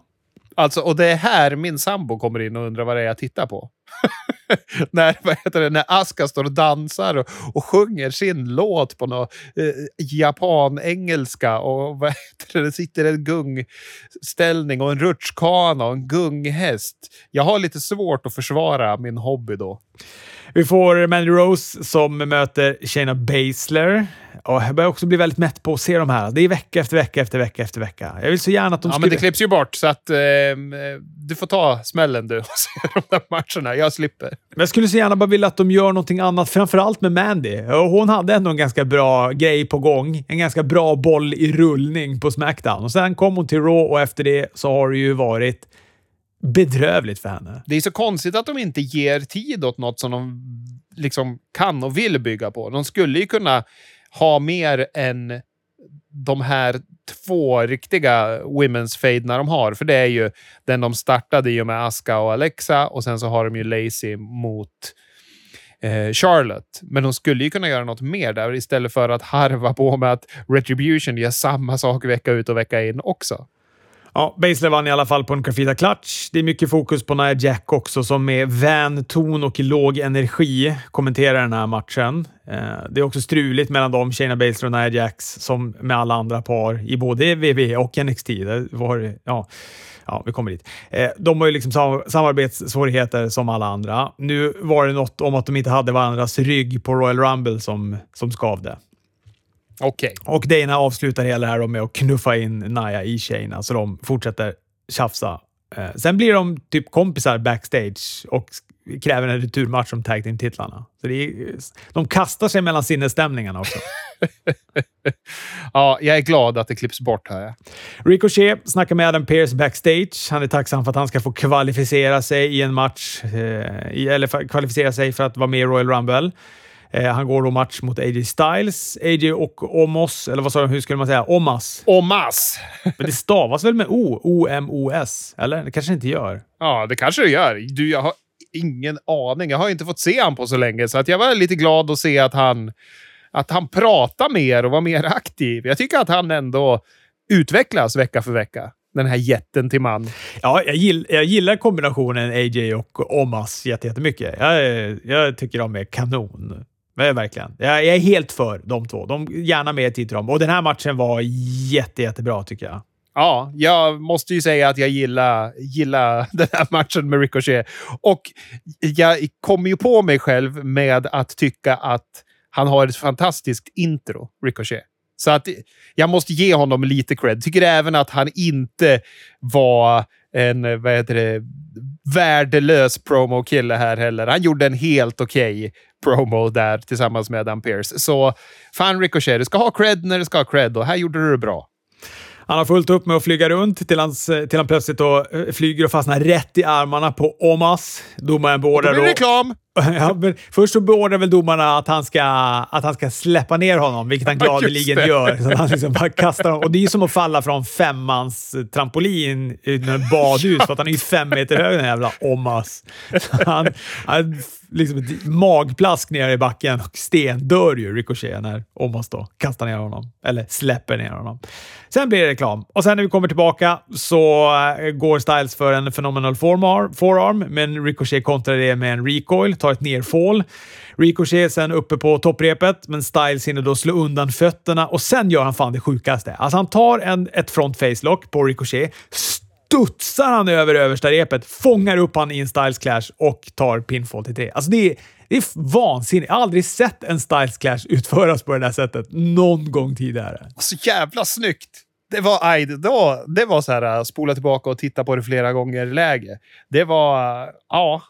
Alltså, och det är här min sambo kommer in och undrar vad det är jag tittar på. [LAUGHS] när, vad heter det, när Aska står och dansar och, och sjunger sin låt på någon eh, japan-engelska och vad heter det, det sitter en gungställning och en rutschkana och en gunghäst. Jag har lite svårt att försvara min hobby då. Vi får Mandy Rose som möter Shayna Baszler. Och jag börjar också bli väldigt mätt på att se de här. Det är vecka efter vecka efter vecka efter vecka. Jag vill så gärna att de ja, skulle... men det klipps ju bort, så att eh, du får ta smällen du [LAUGHS] och se de där matcherna. Jag slipper. Men jag skulle så gärna bara vilja att de gör någonting annat, framförallt med Mandy. Och hon hade ändå en ganska bra grej på gång. En ganska bra boll i rullning på Smackdown. Och sen kom hon till Raw och efter det så har det ju varit bedrövligt för henne. Det är så konstigt att de inte ger tid åt något som de liksom kan och vill bygga på. De skulle ju kunna ha mer än de här två riktiga women's fade de har. För det är ju den de startade i och med Aska och Alexa och sen så har de ju Lacey mot eh, Charlotte. Men de skulle ju kunna göra något mer där istället för att harva på med att Retribution gör samma sak vecka ut och vecka in också. Ja, Baszler vann i alla fall på en Grafita Clutch. Det är mycket fokus på Nia Jack också, som med vän ton och låg energi kommenterar den här matchen. Eh, det är också struligt mellan dem, Shayna Baszler och Nia Jax, som med alla andra par i både WWE och NXT. Det var, ja, ja, vi kommer dit. Eh, de har ju liksom samarbetssvårigheter som alla andra. Nu var det något om att de inte hade varandras rygg på Royal Rumble som, som skavde. Okej. Och Dana avslutar hela det här med att knuffa in Naya i Shayna, så de fortsätter tjafsa. Eh, sen blir de typ kompisar backstage och kräver en returmatch om tag team-titlarna. Så det är, de kastar sig mellan sinnesstämningarna också. [LAUGHS] ja, jag är glad att det klipps bort här. Ricochet snackar med Adam Pearce backstage. Han är tacksam för att han ska få kvalificera sig i en match, eh, eller kvalificera sig för att vara med i Royal Rumble. Eh, han går då match mot AJ Styles. AJ och Omos, eller vad sa du? Hur skulle man säga? Omas. Omas! Men det stavas väl med O? O-M-O-S? Eller? Det kanske inte gör. Ja, det kanske det gör. Du, jag har ingen aning. Jag har inte fått se honom på så länge, så att jag var lite glad att se att han, att han pratar mer och var mer [LAUGHS] aktiv. Jag tycker att han ändå utvecklas vecka för vecka den här jätten till man. Ja, jag, gill, jag gillar kombinationen AJ och Omas jättemycket. Jag, jag tycker de är kanon. Verkligen. Jag, jag är helt för de två. De, gärna mer tid till dem. Och den här matchen var jätte, jättebra tycker jag. Ja, jag måste ju säga att jag gillar, gillar [LAUGHS] den här matchen med Ricochet. Och jag kommer ju på mig själv med att tycka att han har ett fantastiskt intro, Ricochet. Så att jag måste ge honom lite cred. Tycker även att han inte var en, vad heter det, värdelös promo-kille här heller. Han gjorde en helt okej okay promo där tillsammans med Adam Pearce. Så fan Ricochet, du ska ha cred när du ska ha cred och här gjorde du det bra. Han har fullt upp med att flyga runt till, hans, till han plötsligt då eh, flyger och fastnar rätt i armarna på Omas. Domaren beordrar då... Blir reklam! [LAUGHS] ja, först så beordrar väl domarna att han, ska, att han ska släppa ner honom, vilket han gladeligen gör. Så han liksom bara kastar honom. Och det är ju som att falla från femmans trampolin i ett badhus, för att han är ju fem meter hög den jävla Omas. Han, han liksom ett magplask ner i backen och stendör ju Ricochet när Omos då kastar ner honom. Eller släpper ner honom. Sen blir det reklam. Och sen när vi kommer tillbaka så eh, går Styles för en phenomenal forearm, men Ricochet kontrar det med en recoil, tar ett nerfall. Ricochet är sen uppe på topprepet, men Styles hinner då slå undan fötterna och sen gör han fan det sjukaste. Alltså han tar en, ett front face lock på Ricochet, studsar han över översta repet, fångar upp han i en Styles Clash och tar pinfall till tre. Alltså det är, det är vansinnigt. Jag har aldrig sett en Styles Clash [LAUGHS] utföras på det här sättet någon gång tidigare. Så jävla snyggt! Det var, aj, det var, det var så här, äh, spola tillbaka och titta på det flera gånger-läge. Det var, ja.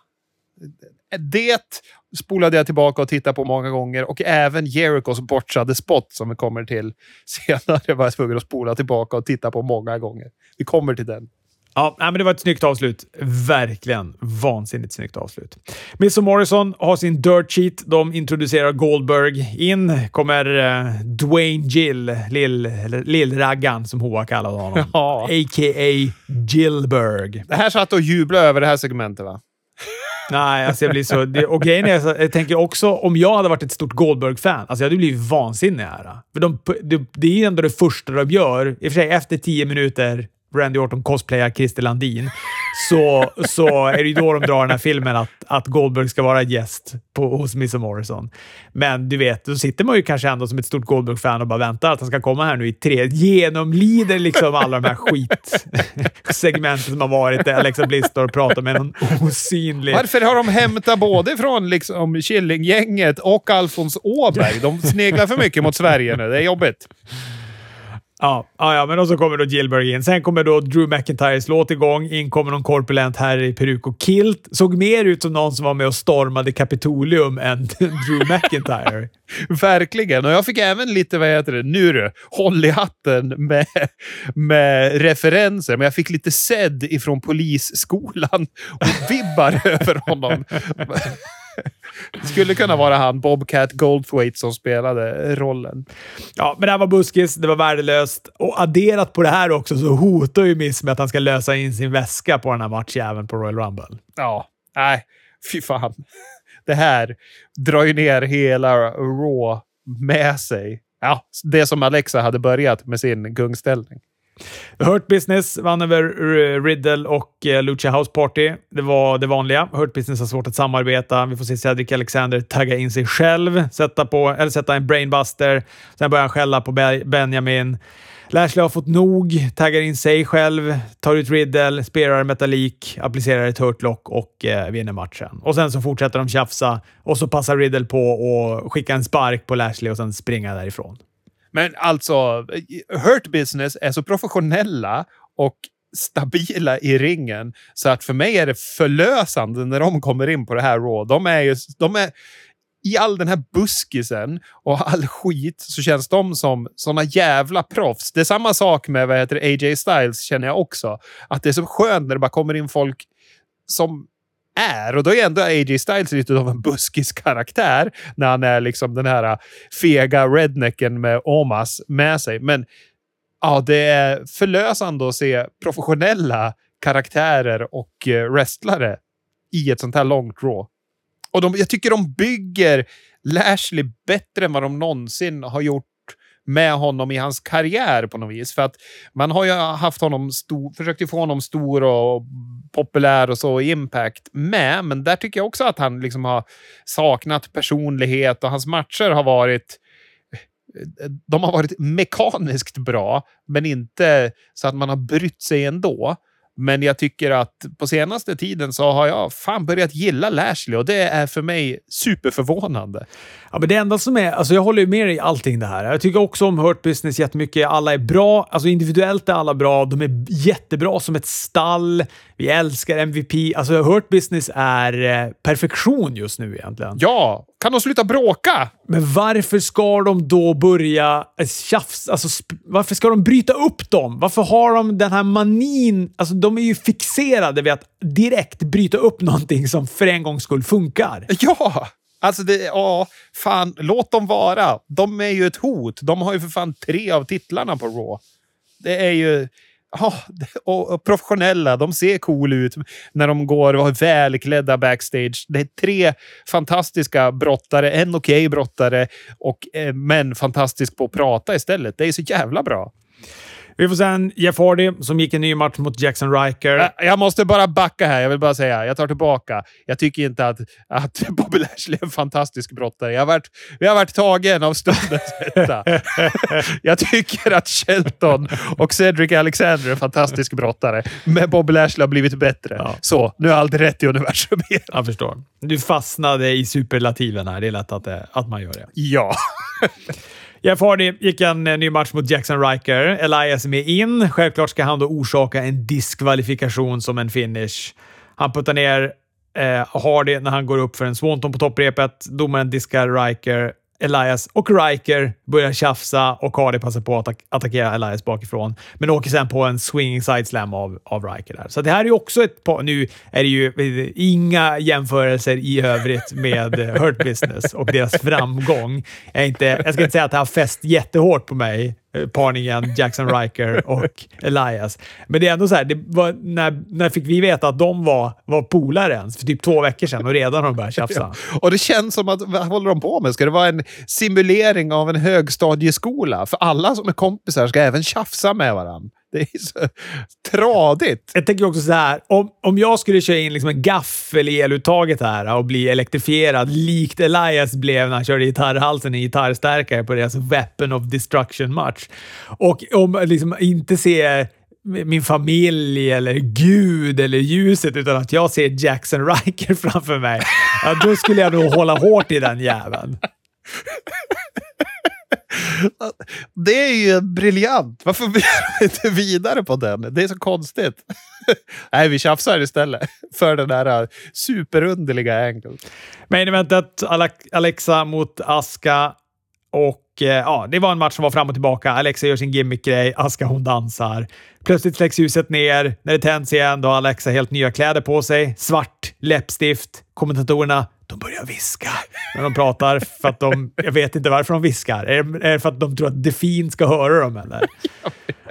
Det spolade jag tillbaka och tittade på många gånger och även Jericos bortsade spot som vi kommer till [LAUGHS] senare var jag tvungen att spola tillbaka och titta på många gånger. Vi kommer till den. Ja, men det var ett snyggt avslut. Verkligen vansinnigt snyggt avslut. Miss Morrison har sin dirt sheet. De introducerar Goldberg. In kommer uh, Dwayne Gill, lill-raggan lill som Hoa kallade honom. [LAUGHS] Ja. A.k.a. Gillberg. Det här satt och jublade över det här segmentet, va? Nej, alltså jag blir så... Det, och grejen är, jag tänker också, om jag hade varit ett stort Goldberg-fan, alltså jag hade blivit vansinnig här. För de, det, det är ändå det första de gör. I och för sig, efter tio minuter Randy Orton cosplayar Christer Landin, så, så är det ju då de drar den här filmen att, att Goldberg ska vara gäst på, hos Miss Morrison. Men du vet, då sitter man ju kanske ändå som ett stort Goldberg-fan och bara väntar att han ska komma här nu i tre. Genomlider liksom alla de här skitsegmenten som har varit där Alexa Bliss står och pratar med någon osynlig... Varför har de hämtat både från liksom Killinggänget och Alfons Åberg? De sneglar för mycket mot Sverige nu. Det är jobbigt. Ja, ja, ja, men och så kommer då Gilbert in. Sen kommer då Drew McIntyres låt igång. In kommer någon korpulent herre i peruk och kilt. Såg mer ut som någon som var med och stormade Kapitolium än [LAUGHS] Drew McIntyre. [LAUGHS] Verkligen. Och jag fick även lite, vad heter det, nu du, håll i hatten med, med referenser. Men jag fick lite sedd ifrån polisskolan och vibbar [LAUGHS] över honom. Det skulle kunna vara han, Bobcat Goldthwaite, som spelade rollen. Ja, men det här var buskis, det var värdelöst. Och adderat på det här också så hotar ju Miss med att han ska lösa in sin väska på den här matchjäveln på Royal Rumble. Ja, nej, fy fan. Det här drar ju ner hela Raw med sig. Ja, det som Alexa hade börjat med sin gungställning. Hurt Business vann över Riddle och eh, Lucha House Party. Det var det vanliga. Hurt Business har svårt att samarbeta. Vi får se Cedric Alexander tagga in sig själv, sätta, på, eller sätta en brainbuster. Sen börjar han skälla på Benjamin. Lashley har fått nog, taggar in sig själv, tar ut Riddle, spelar metalik, applicerar ett hurtlock och eh, vinner matchen. Och sen så fortsätter de tjafsa och så passar Riddle på att skicka en spark på Lashley och sen springa därifrån. Men alltså, Hurt Business är så professionella och stabila i ringen så att för mig är det förlösande när de kommer in på det här Raw. De är ju... De är, i all den här buskisen och all skit så känns de som såna jävla proffs. Det är samma sak med vad heter AJ Styles känner jag också. Att det är så skönt när det bara kommer in folk som är. Och då är ändå AJ Styles lite av en buskis-karaktär när han är liksom den här äh, fega rednecken med Omas med sig. Men ja, det är förlösande att se professionella karaktärer och äh, wrestlare i ett sånt här långt draw. Och de, jag tycker de bygger Lashley bättre än vad de någonsin har gjort med honom i hans karriär på något vis. För att man har ju haft honom stor, försökt få honom stor och populär och så i Impact med, men där tycker jag också att han liksom har saknat personlighet och hans matcher har varit de har varit mekaniskt bra, men inte så att man har brytt sig ändå. Men jag tycker att på senaste tiden så har jag fan börjat gilla Lashley och det är för mig superförvånande. Ja, men det enda som är... Alltså jag håller med dig i allting det här. Jag tycker också om Hurt Business jättemycket. Alla är bra. Alltså individuellt är alla bra. De är jättebra som ett stall. Vi älskar MVP. Alltså Hurt Business är eh, perfektion just nu egentligen. Ja! Kan de sluta bråka? Men varför ska de då börja eh, tjafsa? Alltså, varför ska de bryta upp dem? Varför har de den här manin? Alltså, de är ju fixerade vid att direkt bryta upp någonting som för en gångs skull funkar. Ja! Alltså, det, ja, fan, låt dem vara. De är ju ett hot. De har ju för fan tre av titlarna på Raw. Det är ju... Oh, och, och, professionella, de ser cool ut när de går och är välklädda backstage. Det är tre fantastiska brottare, en okej okay brottare, och, eh, men fantastisk på att prata istället. Det är så jävla bra. Vi får sen Jeff Hardy som gick en ny match mot Jackson Riker. Jag måste bara backa här. Jag vill bara säga, jag tar tillbaka. Jag tycker inte att, att [LAUGHS] Bobby Lashley är en fantastisk brottare. Jag har varit, jag har varit tagen av stundens [LAUGHS] hetta. jag tycker att Shelton och Cedric Alexander är en fantastisk brottare, men Bobby Lashley har blivit bättre. Ja. Så, nu är allt rätt i universum igen. Jag förstår. Du fastnade i superlativen här. Det är lätt att, det, att man gör det. Ja. [LAUGHS] Jeff Hardy gick en eh, ny match mot Jackson Riker. Elias är med in. Självklart ska han då orsaka en diskvalifikation som en finish. Han puttar ner eh, Hardy när han går upp för en swanton på topprepet. Domaren diskar Riker. Elias och Riker börjar tjafsa och Cardi passar på att attackera Elias bakifrån, men åker sen på en swinging side slam av, av Riker. Där. Så det här är ju också ett par... Nu är det ju eh, inga jämförelser i övrigt med eh, Hurt Business och deras framgång. Jag, är inte, jag ska inte säga att det har fäst jättehårt på mig, parningen Jackson Riker [LAUGHS] och Elias. Men det är ändå så här, var, när, när fick vi veta att de var, var polare ens? För typ två veckor sedan och redan har de börjat tjafsa. [LAUGHS] Ja. Och det känns som att, vad håller de på med? Ska det vara en simulering av en högstadieskola? För alla som är kompisar ska även tjafsa med varandra. Det är så tradigt. Jag tänker också så här, om, om jag skulle köra in liksom en gaffel i eluttaget här och bli elektrifierad likt Elias blev när han körde gitarrhalsen i gitarrstärkare på deras Weapon of Destruction-match. Och om liksom inte se min familj eller Gud eller ljuset utan att jag ser Jackson Riker [LAUGHS] framför mig, ja, då skulle jag nog hålla hårt i den jäveln. Det är ju briljant. Varför blir vi inte vidare på den? Det är så konstigt. Nej, vi tjafsar istället för den där superunderliga angeln. Main eventet, Alexa mot Aska och eh, ja, det var en match som var fram och tillbaka. Alexa gör sin gimmick-grej, Aska hon dansar. Plötsligt släcks ljuset ner. När det tänds igen, då har Alexa helt nya kläder på sig. Svart läppstift. Kommentatorerna de börjar viska när de pratar. För att de, jag vet inte varför de viskar. Är det, är det för att de tror att Defin ska höra dem? Eller? [LAUGHS]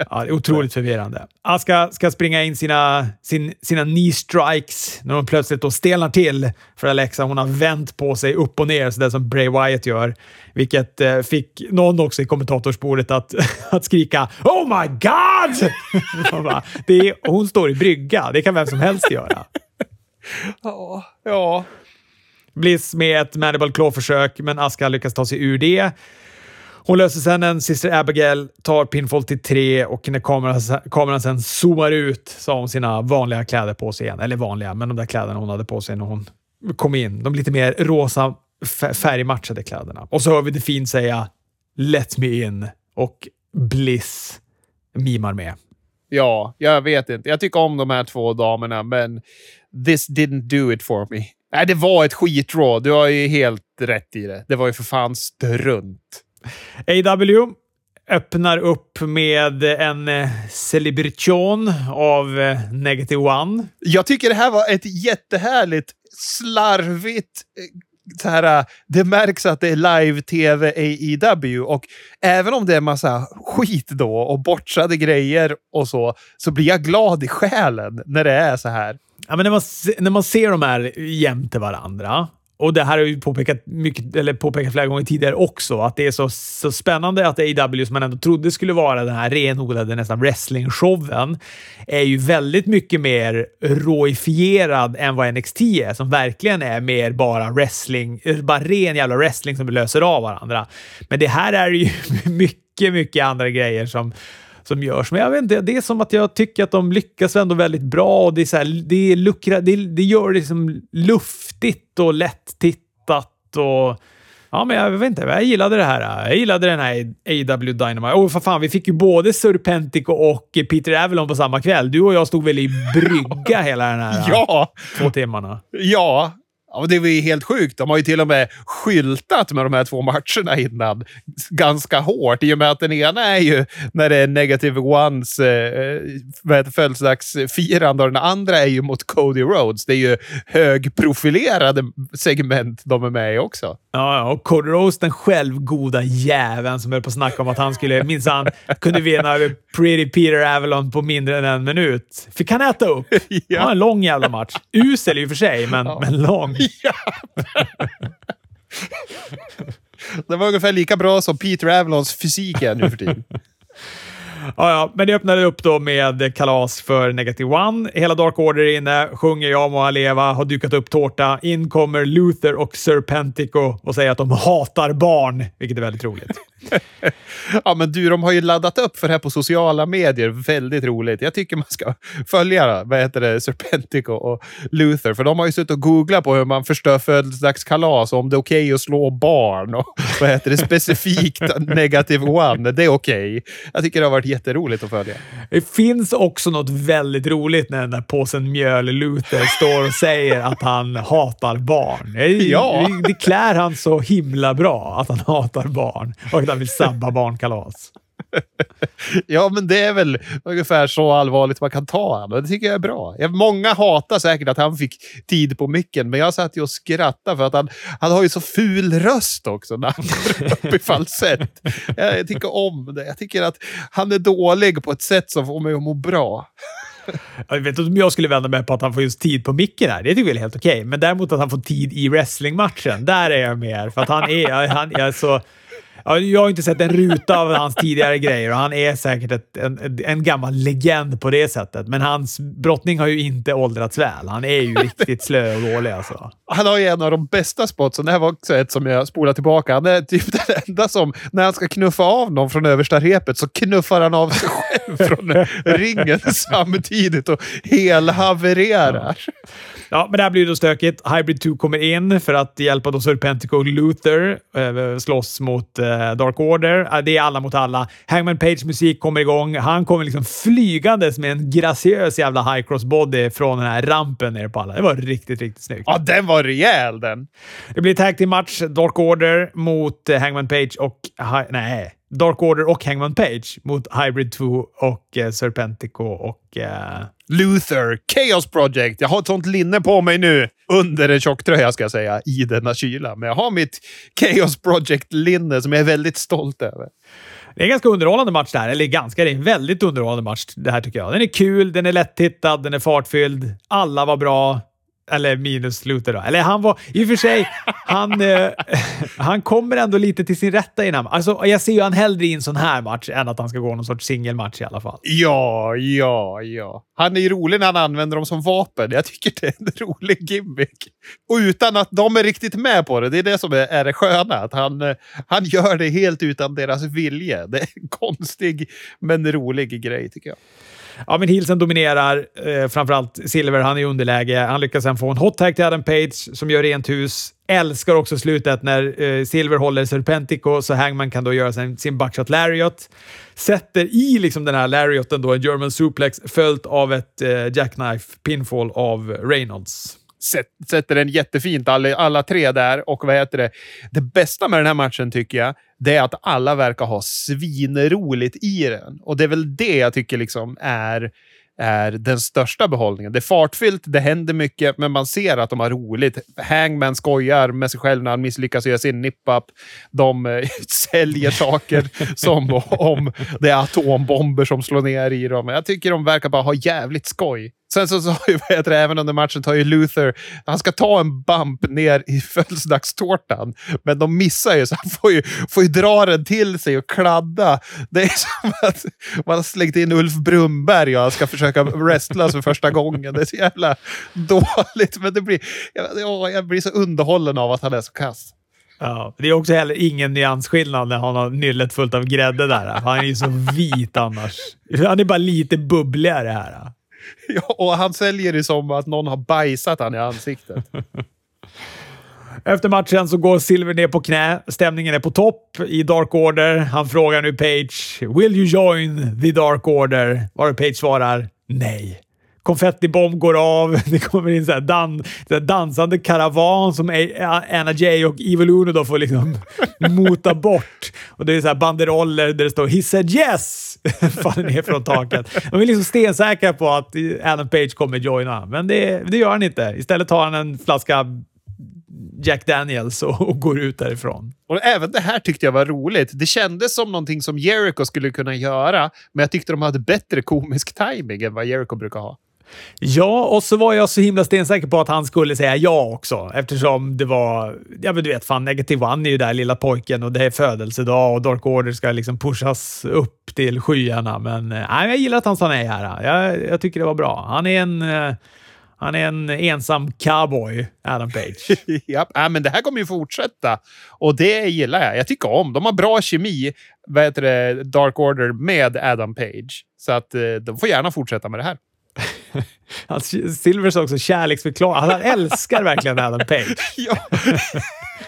Ja, det är otroligt förvirrande. Aska ska springa in sina, sin, sina knee strikes när de plötsligt då stelnar till för Alexa. Hon har vänt på sig upp och ner, sådär som Bray Wyatt gör. Vilket eh, fick någon också i kommentatorsbordet att, [LAUGHS] att skrika “Oh my God!” [LAUGHS] det är, Hon står i brygga. Det kan vem som helst göra. Ja, ja. Bliss med ett Mandible Claw-försök, men Aska lyckas ta sig ur det. Hon löser sedan en Sister Abigail, tar pinfall till tre och när kameran, kameran sen zoomar ut så har hon sina vanliga kläder på sig igen. Eller vanliga, men de där kläderna hon hade på sig när hon kom in. De lite mer rosa färgmatchade kläderna. Och så hör vi det fint säga “Let me in” och Bliss mimar med. Ja, jag vet inte. Jag tycker om de här två damerna, men this didn't do it for me. Nej, det var ett skitrå. Du har ju helt rätt i det. Det var ju för fan strunt. AW öppnar upp med en eh, celebration av eh, Negative One. Jag tycker det här var ett jättehärligt, slarvigt eh, så här, det märks att det är live-tv AEW och även om det är massa skit då och bortsade grejer och så, så blir jag glad i själen när det är så här. Ja, men när, man, när man ser de här jämte varandra och det här har vi påpekat, mycket, eller påpekat flera gånger tidigare också, att det är så, så spännande att AW, som man ändå trodde skulle vara den här renodlade nästan wrestling-showen, är ju väldigt mycket mer råifierad än vad NXT är, som verkligen är mer bara wrestling, bara ren jävla wrestling som löser av varandra. Men det här är ju [LAUGHS] mycket, mycket andra grejer som som görs. Men jag vet inte, det är som att jag tycker att de lyckas ändå väldigt bra och det är så här, det, är luckra, det, det gör det liksom luftigt och lätt-tittat och Ja, men jag vet inte. Jag gillade det här. Jag gillade den här AW Dynamite. Och för fan, vi fick ju både Serpentico och Peter Avalon på samma kväll. Du och jag stod väl i brygga hela den här [LAUGHS] ja. två timmarna? Ja, Ja, det var ju helt sjukt. De har ju till och med skyltat med de här två matcherna innan ganska hårt. I och med att den ena är ju när det är Negative Ones eh, födelsedagsfirande och den andra är ju mot Cody Rhodes. Det är ju högprofilerade segment de är med i också. Ja, och Cody Rhodes, den självgoda jäveln som höll på att snacka om att han skulle minsann kunde vinna Pretty Peter Avalon på mindre än en minut. Fick han äta upp? [LAUGHS] ja. En lång jävla match. Usel i och för sig, men, ja. men lång. Det var ungefär lika bra som Peter Avalons fysik är nu för tiden. [LAUGHS] Ja, ja, men det öppnade upp då med kalas för Negative One. Hela Dark Order är inne, sjunger Jag må leva, har dukat upp tårta. In kommer Luther och Serpentico och säger att de hatar barn, vilket är väldigt roligt. [LAUGHS] ja, men du, de har ju laddat upp för det här på sociala medier. Väldigt roligt. Jag tycker man ska [LAUGHS] följa vad heter det, Serpentico och Luther, för de har ju suttit och googlat på hur man förstör födelsedagskalas och om det är okej okay att slå barn och [LAUGHS] vad heter det, specifikt negative one. Det är okej. Okay. Jag tycker det har varit jätteroligt att följa. Det finns också något väldigt roligt när den där påsen mjöl Luther står och säger att han hatar barn. Ja. Det, det klär han så himla bra, att han hatar barn. Och han vill sabba barnkalas. [LAUGHS] ja, men det är väl ungefär så allvarligt man kan ta honom. Det tycker jag är bra. Många hatar säkert att han fick tid på micken, men jag satt ju och skrattade för att han, han har ju så ful röst också när han går upp i [LAUGHS] falsett. Jag, jag tycker om det. Jag tycker att han är dålig på ett sätt som får mig att må bra. [LAUGHS] Jag vet inte om jag skulle vända mig på att han får just tid på micken här. Det tycker jag är helt okej. Men däremot att han får tid i wrestlingmatchen, där är jag mer. För att han är, han är så jag har inte sett en ruta av hans tidigare grejer och han är säkert ett, en, en gammal legend på det sättet. Men hans brottning har ju inte åldrats väl. Han är ju [LAUGHS] riktigt slö och dålig alltså. Han har ju en av de bästa spotsen. Det här var också ett som jag spolar tillbaka. Han är typ den enda som, när han ska knuffa av någon från översta repet, så knuffar han av sig själv från [LAUGHS] ringen samtidigt och helhavererar. Ja. Ja, men det här blir då stökigt. Hybrid 2 kommer in för att hjälpa då Serpentico Luther eh, slåss mot eh, Dark Order. Det är alla mot alla. Hangman Page musik kommer igång. Han kommer liksom flygandes med en graciös jävla high cross body från den här rampen ner på alla. Det var riktigt, riktigt snyggt. Ja, den var rejäl den! Det blir tag team match. Dark Order mot eh, Hangman Page och... Nej. Dark Order och Hangman Page mot Hybrid 2 och eh, Serpentico och... Eh... Luther, Chaos Project. Jag har ett sånt linne på mig nu. Under en tjocktröja ska jag säga, i denna kyla. Men jag har mitt Chaos Project-linne som jag är väldigt stolt över. Det är en ganska underhållande match det här. Eller ganska, det är en väldigt underhållande match det här tycker jag. Den är kul, den är lättittad, den är fartfylld. Alla var bra. Eller minus Luther då. Eller han var... I och för sig, han, eh, [LAUGHS] han kommer ändå lite till sin rätta i den här Alltså, jag ser ju han hellre i en sån här match än att han ska gå någon sorts singelmatch i alla fall. Ja, ja, ja. Han är ju rolig när han använder dem som vapen. Jag tycker det är en rolig gimmick. Och utan att de är riktigt med på det. Det är det som är, är det sköna. Att han, eh, han gör det helt utan deras vilja. Det är en konstig men rolig grej tycker jag. Ja, men Hilsen dominerar. Eh, framförallt Silver, han är i underläge. Han lyckas sen få en hot tag till Adam Page som gör rent hus. Älskar också slutet när eh, Silver håller Serpentico så Hangman kan då göra sin, sin buckshot lariat. Sätter i liksom den här lariaten då en German suplex följt av ett eh, jackknife pinfall av Reynolds sätter den jättefint, alla, alla tre där. Och vad heter det? Det bästa med den här matchen tycker jag, det är att alla verkar ha svinroligt i den. Och det är väl det jag tycker liksom är är den största behållningen. Det är fartfyllt, det händer mycket, men man ser att de har roligt. Hangman skojar med sig själv när han misslyckas göra sin nip-up. De äh, [LAUGHS] säljer saker som om det är atombomber som slår ner i dem. Jag tycker de verkar bara ha jävligt skoj. Sen så, sa har ju, [LAUGHS] vet även under matchen tar ju Luther, han ska ta en bump ner i [LAUGHS] födelsedagstårtan, men de missar ju så han får ju, får ju dra den till sig och kladda. Det är [LAUGHS] som att man har slängt in Ulf Brumberg och han ska försöka wrestlas för första gången. Det är så jävla dåligt, men det blir, jag, jag blir så underhållen av att han är så kass. Ja, det är också heller ingen nyansskillnad när han har nyllet fullt av grädde där. Han är ju så vit annars. Han är bara lite bubbligare här. Ja, och han säljer det som att någon har bajsat han i ansiktet. [LAUGHS] Efter matchen så går Silver ner på knä. Stämningen är på topp i Dark Order. Han frågar nu Page “Will you join the Dark Order?” Var Page svarar “Nej” konfettibomb går av. [LAUGHS] Det kommer in så här dan, så här dansande karavan som Anna Jay och Evil Uno då får liksom [LAUGHS] mota bort. Och det är så här banderoller där det står “He said yes!” [LAUGHS] faller ner från taket. De är liksom stensäkra på att Adam Page kommer joina, men det, det gör han inte. Istället tar han en flaska Jack Daniels och, och, går ut därifrån. Och även det här tyckte jag var roligt. Det kändes som någonting som Jericho skulle kunna göra, men jag tyckte de hade bättre komisk timing än vad Jericho brukar ha. Ja, och så var jag så himla stensäker på att han skulle säga ja också eftersom det var, ja men du vet, fan Negative One är ju där lilla pojken och det är födelsedag och Dark Order ska liksom pushas upp till skyarna. Men eh, nej, jag gillar att han sa nej här. Jag, jag tycker det var bra. Han är en eh, han är en ensam cowboy, Adam Page. [LAUGHS] ja, men det här kommer ju fortsätta. Och det gillar jag. Jag tycker om. De har bra kemi, vad heter det, Dark Order, med Adam Page. Så att eh, de får gärna fortsätta med det här. [LAUGHS] Silvers också kärleksförklaring. Han älskar verkligen Adam Page. [LAUGHS] ja.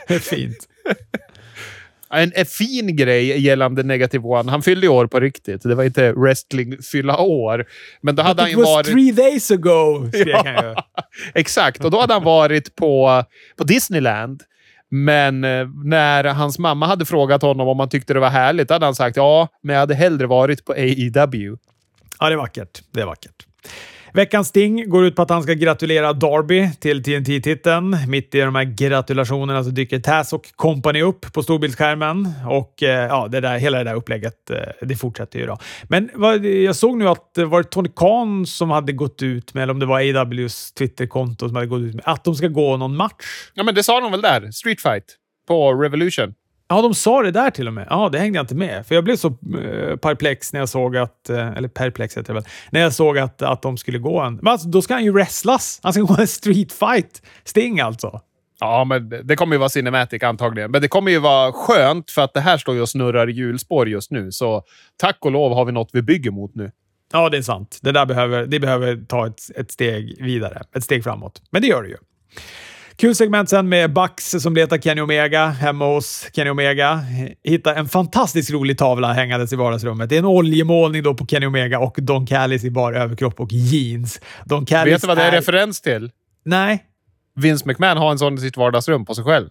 det är fint. En, en, fin grej gällande Negative One. Han fyllde år på riktigt. Det var inte wrestling fylla år. Men då But hade han ju varit... three days ago, ja. [LAUGHS] Exakt, och då hade han varit på, på Disneyland. Men eh, när hans mamma hade frågat honom om han tyckte det var härligt hade han sagt ja, men jag hade hellre varit på AEW. Ja, det är vackert. Det är vackert. Veckans Sting går ut på att han ska gratulera Darby till TNT-titeln. Mitt i de här gratulationerna så dyker Taz och Company upp på storbildsskärmen och eh, ja, det där, hela det där upplägget eh, det fortsätter ju då. Men vad, jag såg nu att det var Tony Khan som hade gått ut med, eller om det var AWs Twitterkonto som hade gått ut med, att de ska gå någon match. Ja, men det sa de väl där? Street Fight på Revolution. Ja, de sa det där till och med. Ja, det hängde jag inte med. För jag blev så eh, perplex när jag såg att, eh, eller perplex heter det väl, när jag såg att, att de skulle gå en... Men alltså, då ska han ju wrestlas. Han ska [LAUGHS] gå en street fight Sting alltså. Ja, men det kommer ju vara Cinematic antagligen. Men det kommer ju vara skönt för att det här står ju och snurrar i hjulspår just nu. Så tack och lov har vi något vi bygger mot nu. Ja, det är sant. Det där behöver, det behöver ta ett, ett steg vidare. Ett steg framåt. Men det gör det ju. Kul segment sen med Bucks som letar Kenny Omega hemma hos Kenny Omega. Hittar en fantastiskt rolig tavla hängandes i vardagsrummet. Det är en oljemålning då på Kenny Omega och Don Callis i bar överkropp och jeans. Don Callis Vet du vad det är, är referens till? Nej. Vince McMahon har en sån i sitt vardagsrum på sig själv.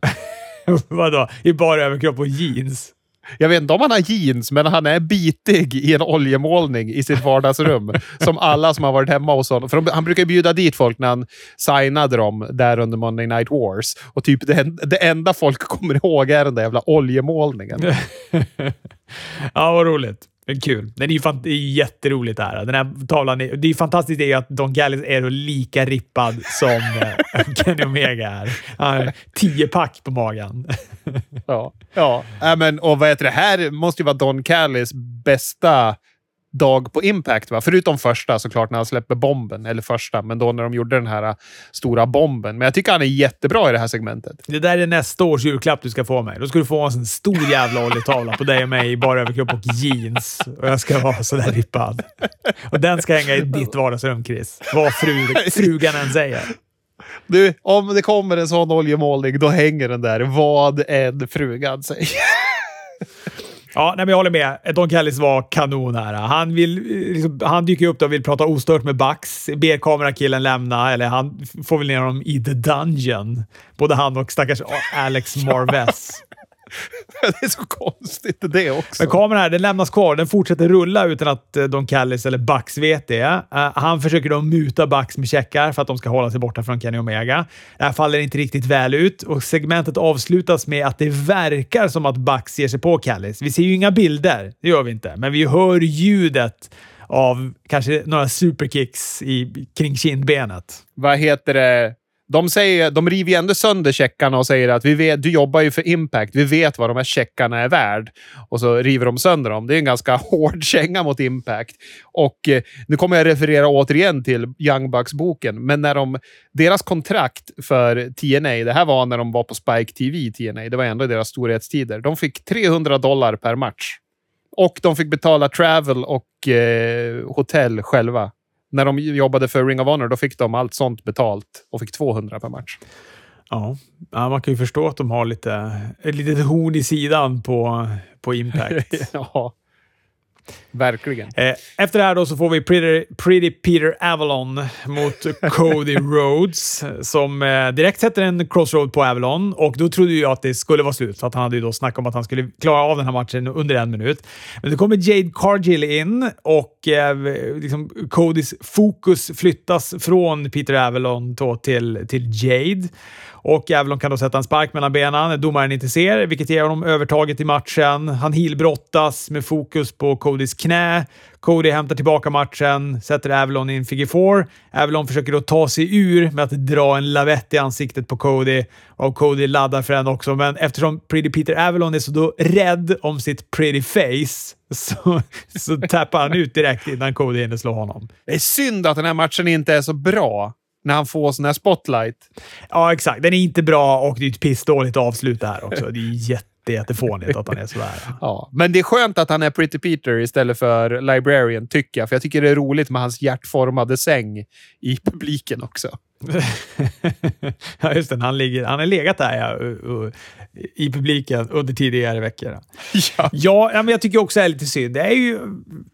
[LAUGHS] Vadå? I bar överkropp och jeans? Jag vet inte om han har jeans, men han är bitig i en oljemålning i sitt vardagsrum. [LAUGHS] som alla som har varit hemma hos honom. För han brukar bjuda dit folk när han signade dem där under Monday Night Wars. Och typ det, det enda folk kommer ihåg är den där jävla oljemålningen. [LAUGHS] ja, vad roligt. Kul. Den är ju fan, det är jätteroligt det här. Den här tavlan är, det är fantastiskt är att Don Gallis är lika rippad som eh, [LAUGHS] Kenny Omega är. Han tio pack på magen. [LAUGHS] ja, ja. Äh, men, och vad heter det? här måste ju vara Don Callis bästa dag på Impact. Va? Förutom första såklart när han släpper bomben. Eller första, men då när de gjorde den här äh, stora bomben. Men jag tycker han är jättebra i det här segmentet. Det där är nästa års julklapp du ska få mig. Då ska du få en stor jävla oljetavla på dig och mig i bara överkropp och jeans. Och jag ska vara sådär rippad. Och den ska hänga i ditt vardagsrum, Chris. Vad fru, frugan än säger. Du, om det kommer en sån oljemålning, då hänger den där vad än frugan säger. Ja, nej, men jag håller med. Don Callis var kanon här. Han, vill, liksom, han dyker upp och vill prata ostört med Bucks. Ber kamerakillen lämna, eller han får väl ner honom i the dungeon. Både han och stackars Alex Marvez. [LAUGHS] [LAUGHS] det är så konstigt det också. Men kameran här, den lämnas kvar. Den fortsätter rulla utan att eh, Don Callis eller Bucks vet det. Uh, han försöker då muta Bucks med checkar för att de ska hålla sig borta från Kenny Omega. Det här faller inte riktigt väl ut och segmentet avslutas med att det verkar som att Bucks ger sig på Callis. Vi ser ju inga bilder, det gör vi inte, men vi hör ljudet av kanske några superkicks i, kring kindbenet. Vad heter det? De, säger, de river ju ändå sönder checkarna och säger att vi vet, du jobbar ju för Impact. Vi vet vad de här checkarna är värd. Och så river de sönder dem. Det är en ganska [LAUGHS] hård känga mot Impact. Och eh, nu kommer jag referera återigen till Young Bucks-boken, men när de, deras kontrakt för TNA, det här var när de var på Spike TV, TNA, det var ändå deras storhetstider. De fick 300 dollar per match. Och de fick betala travel och eh, hotell själva när de jobbade för Ring of Honor, då fick de allt sånt betalt och fick 200 per match. Ja, man kan ju förstå att de har lite, ett litet horn i sidan på, på Impact. [LAUGHS] ja. Verkligen. Eh, efter det här då så får vi Pretty, Pretty Peter Avalon mot [LAUGHS] Cody Rhodes som eh, direkt sätter en crossroad på Avalon och då trodde jag att det skulle vara slut för att han hade ju då snackat om att han skulle klara av den här matchen under en minut. Men då kommer Jade Cargill in och eh, liksom Codys fokus flyttas från Peter Avalon till, till Jade. Och Avalon kan då sätta en spark mellan benen. Domaren inte ser, vilket ger honom övertaget i matchen. Han heelbrottas med fokus på Codys knä. Cody hämtar tillbaka matchen, sätter Avalon i en figure four. Avalon försöker då ta sig ur med att dra en lavett i ansiktet på Cody och Cody laddar för den också, men eftersom Pretty Peter Avalon är så då rädd om sitt pretty face så, så tappar han ut direkt innan Cody hinner slå honom. Det är synd att den här matchen inte är så bra när han får sån här spotlight. Ja, exakt. Den är inte bra och det är ett pissdåligt avslut det här också. Det är jätte jättefånigt att han är sådär. [LAUGHS] ja, men det är skönt att han är Pretty Peter istället för Librarian, tycker jag. För jag tycker det är roligt med hans hjärtformade säng i publiken också. [LAUGHS] ja, just det. Han, ligger, han har legat där ja, i publiken under tidigare veckor. Ja, ja men jag tycker också det är lite synd. Det är ju,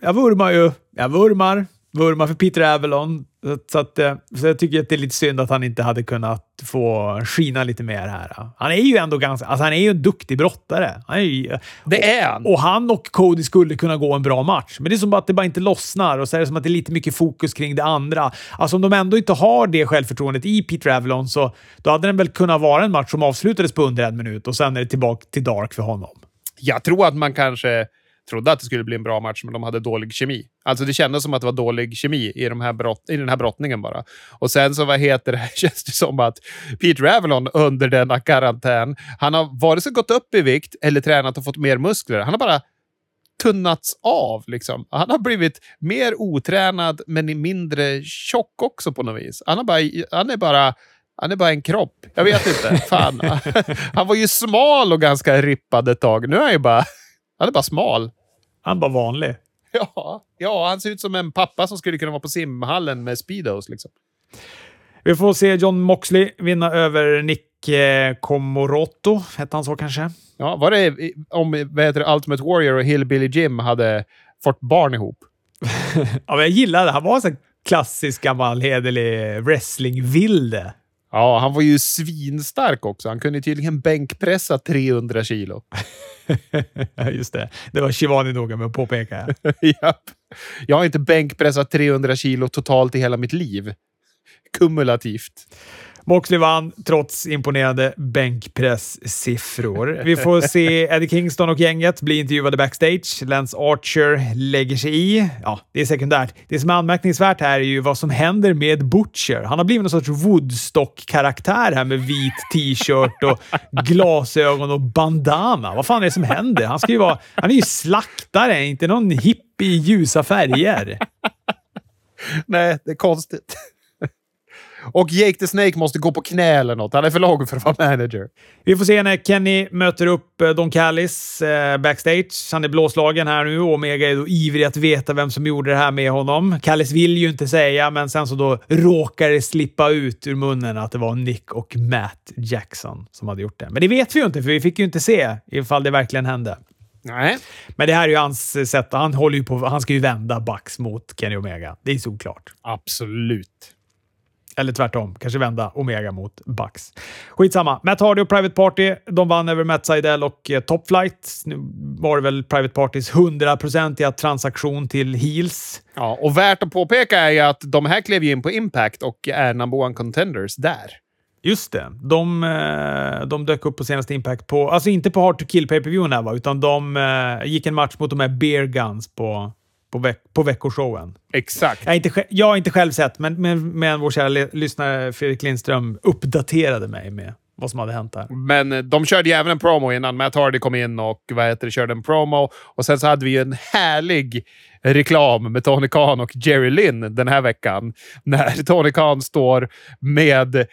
jag vurmar ju. Jag vurmar vurmar för Peter Avalon. Så, att, eh, så jag tycker att det är lite synd att han inte hade kunnat få skina lite mer här. Han är ju ändå ganska, alltså han är ju en duktig brottare. Han är ju, det är han. Och, och han och Cody skulle kunna gå en bra match. Men det är som att det bara inte lossnar och så är det som att det är lite mycket fokus kring det andra. Alltså om de ändå inte har det självförtroendet i Peter Avalon så då hade den väl kunnat vara en match som avslutades på under en minut och sen är det tillbaka till Dark för honom. Jag tror att man kanske trodde att det skulle bli en bra match, men de hade dålig kemi. Alltså det kändes som att det var dålig kemi i, de här brott, i den här brottningen bara. Och sen så, vad heter det, [LAUGHS] känns det som att Peter Avalon under denna karantän, han har vare sig gått upp i vikt eller tränat och fått mer muskler. Han har bara tunnats av. Liksom. Han har blivit mer otränad, men mindre tjock också på något vis. Han, har bara, han är bara han är bara en kropp. Jag vet inte. Fan. [LAUGHS] Han var ju smal och ganska rippad ett tag. Nu är han ju bara... Han är bara smal. Han är bara vanlig. Ja, ja, han ser ut som en pappa som skulle kunna vara på simhallen med Speedos. Liksom. Vi får se John Moxley vinna över Nick eh. Hette han så kanske? Ja, var det om vad heter det, Ultimate Warrior och Hillbilly Jim hade fått barn ihop? [LAUGHS] ja, men jag gillade det. Han var en sån klassisk gammal hederlig wrestlingvilde. Ja, han var ju svinstark också. Han kunde tydligen bänkpressa 300 kilo. [LAUGHS] Just det. Det var Shivani noga med att påpeka. [LAUGHS] Japp. Jag har inte bänkpressat 300 kilo totalt i hela mitt liv. Kumulativt. Moxley vann trots imponerande bänkpresssiffror. Vi får se Eddie Kingston och gänget bli intervjuade backstage. Lance Archer lägger sig i. Ja, det är sekundärt. Det som är anmärkningsvärt här är ju vad som händer med Butcher. Han har blivit någon sorts Woodstock-karaktär här med vit t-shirt och glasögon och bandana. Vad fan är det som händer? Han ska ju vara... Han är ju slaktare, inte någon hippie i ljusa färger. Nej, det är konstigt. Och Jake the Snake måste gå på knä eller något. Han är för låg för att vara manager. Vi får se när Kenny möter upp eh, Don Callis eh, backstage. Han är blåslagen här nu och Omega är då ivrig att veta vem som gjorde det här med honom. Callis vill ju inte säga, men sen så då råkar det slippa ut ur munnen att det var Nick och Matt Jackson som hade gjort det. Men det vet vi ju inte, för vi fick ju inte se ifall det verkligen hände. Nej. Men det här är ju hans sätt. Han, håller ju på, han ska ju vända Bucks mot Kenny Omega. Det är såklart. Absolut. Eller tvärtom, kanske vända Omega mot Bucks. Skitsamma. Matt Hardy och Private Party, de vann över Matt Seidel och eh, Top Flight. Nu var det väl Private Partys hundraprocentiga transaktion till Heels. Ja, och värt att påpeka är ju att de här klev in på Impact och är number one contenders där. Just det. De, eh, de dök upp på senaste Impact på... Alltså inte på Hard to Kill pay per view utan de eh, gick en match mot de här Beer Guns på på, veck på veckoshowen. Exakt. Jag inte, jag har inte själv sett, men, men, men vår kära lyssnare Fredrik Lindström uppdaterade mig med vad som hade hänt där. Men eh, de körde ju även en promo innan Matt Hardy kom in och vad heter det, körde en promo. Och sen så hade vi ju en härlig reklam med Tony Khan och Jerry Lynn den här veckan. När [LAUGHS] Tony Khan står med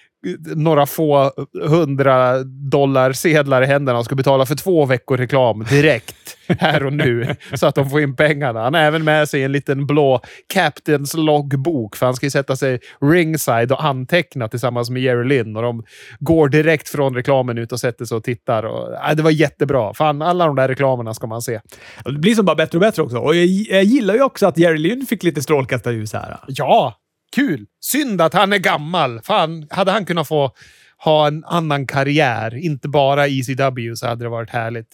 några få hundra dollar sedlar i händerna och ska betala för två veckor reklam direkt [LAUGHS] här och nu så att de får in pengarna. Han har även med sig en liten blå Captains loggbok för han ska ju sätta sig ringside och anteckna tillsammans med Jerry Lynn och de går direkt från reklamen ut och sätter sig och tittar. Och, äh, det var jättebra. Fan, alla de där reklamerna ska man se. Det blir som bara bättre och bättre också. Och jag, jag gillar ju också att Jerry Lynn fick lite strålkastarljus här. Ja, Kul! Synd att han är gammal. Fan, hade han kunnat få ha en annan karriär, inte bara ECW, så hade det varit härligt.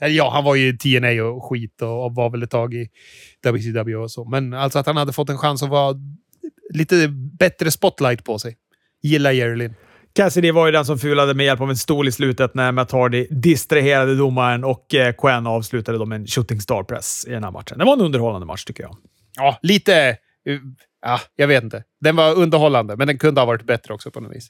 Ja, han var ju i TNA och skit och var väl ett tag i WCW och så. Men alltså att han hade fått en chans att vara lite bättre spotlight på sig. Gillar Jerry. Cassidy var ju den som fulade med hjälp av en stol i slutet när Matt Hardy distraherade domaren och eh, Quen avslutade dem med en shooting star press i den här matchen. Det var en underhållande match tycker jag. Ja, lite Ja, jag vet inte. Den var underhållande, men den kunde ha varit bättre också på något vis.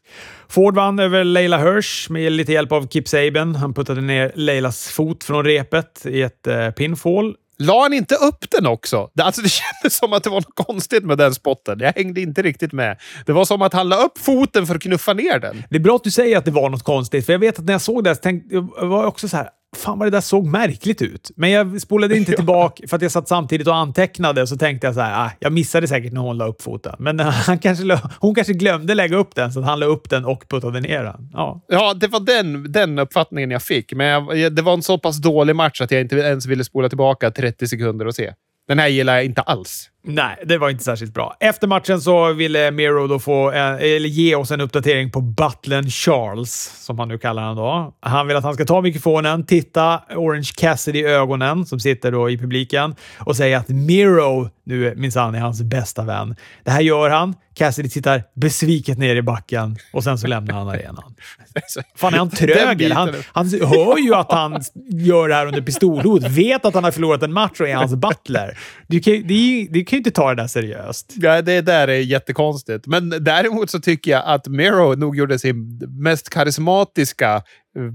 Ford vann över Leila Hirsch med lite hjälp av Kip Saben. Han puttade ner Leilas fot från repet i ett uh, pinfall. La han inte upp den också? Det, alltså det [LAUGHS] kändes som att det var något konstigt med den spotten. Jag hängde inte riktigt med. Det var som att han la upp foten för att knuffa ner den. Det är bra att du säger att det var något konstigt, för jag vet att när jag såg det så tänkte, jag var också så här fan vad det där såg märkligt ut. Men jag spolade inte [LAUGHS] tillbaka för att jag satt samtidigt och antecknade och så tänkte jag så här, ah, jag missade säkert när hon la upp foten. Men [LAUGHS] han kanske, hon kanske glömde lägga upp den så att han la upp den och puttade ner den. Ja, ja det var den, den uppfattningen jag fick. Men jag, det var en så pass dålig match att jag inte ens ville spola tillbaka 30 sekunder och se. Den här gillar jag inte alls. Nej, det var inte särskilt bra. Efter matchen så ville Miro då få, eh, eller ge oss en uppdatering på Butlern Charles, som han nu kallar honom då. Han vill att han ska ta mikrofonen, titta Orange Cassidy i ögonen, som sitter då i publiken, och säga att Miro nu minsann är hans bästa vän. Det här gör han. Cassidy tittar besviket ner i backen och sen så lämnar han arenan. [LAUGHS] Fan, är han trög? Han, han hör ju att han gör det här under pistolhot, vet att han har förlorat en match och är hans butler. Du kan, det, du kan ju inte ta det där seriöst. Ja, det där är jättekonstigt. Men däremot så tycker jag att Miro nog gjorde sin mest karismatiska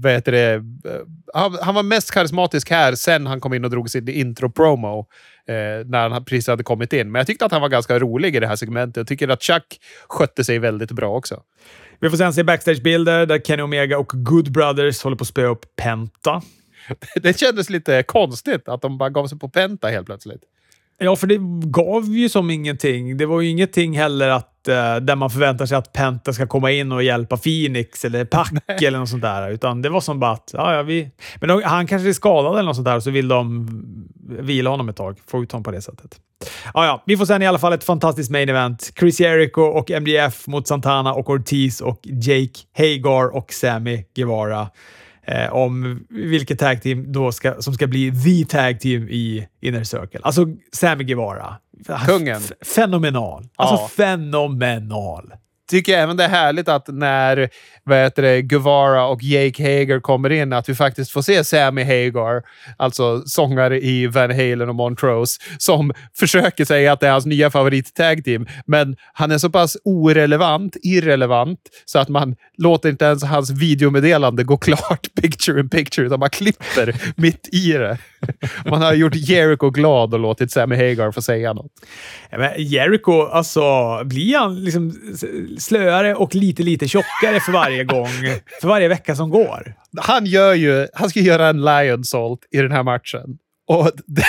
heter det? Han, han, var mest karismatisk här sen han kom in och drog sin intro-promo. Eh, när han precis hade kommit in. Men jag tyckte att han var ganska rolig i det här segmentet. Jag tycker att Chuck skötte sig väldigt bra också. Vi får sen se backstage-bilder där Kenny Omega och Good Brothers håller på att spöa upp Penta. [LAUGHS] det kändes lite konstigt att de bara gav sig på Penta helt plötsligt. Ja, för det gav ju som ingenting. Det var ju ingenting heller att, uh, där man förväntar sig att Penta ska komma in och hjälpa Phoenix eller Pack [LAUGHS] eller något sånt där. Utan det var som bara att, ja, ja, vi... Men de, han kanske är skadad eller något sånt där så vill de vila honom ett tag. Få ut honom på det sättet. Ja, ja, vi får sen i alla fall ett fantastiskt main event. Chris Jericho och MDF mot Santana och Ortiz och Jake Hagar och Sammy Guevara eh, om vilket tag team då ska, som ska bli the tag team i Inner Circle. Alltså Sammy Guevara. Kungen. F fenomenal. Alltså fenomenal tycker även det är härligt att när vad heter det, Guevara och Jake Hager kommer in, att vi faktiskt får se Sammy Hagar, alltså sångare i Van Halen och Montrose, som försöker säga att det är hans nya favorittag-team. Men han är så pass orelevant, irrelevant, så att man låter inte ens hans videomeddelande gå klart [LAUGHS] picture in picture, utan man klipper mitt i det. [LAUGHS] Man har gjort Jericho glad och låtit Sammy Hagar få säga något. Ja, men Jericho, alltså, blir han liksom slöare och lite, lite tjockare för varje gång, för varje vecka som går? Han gör ju, han ska göra en lion salt i den här matchen. Och det,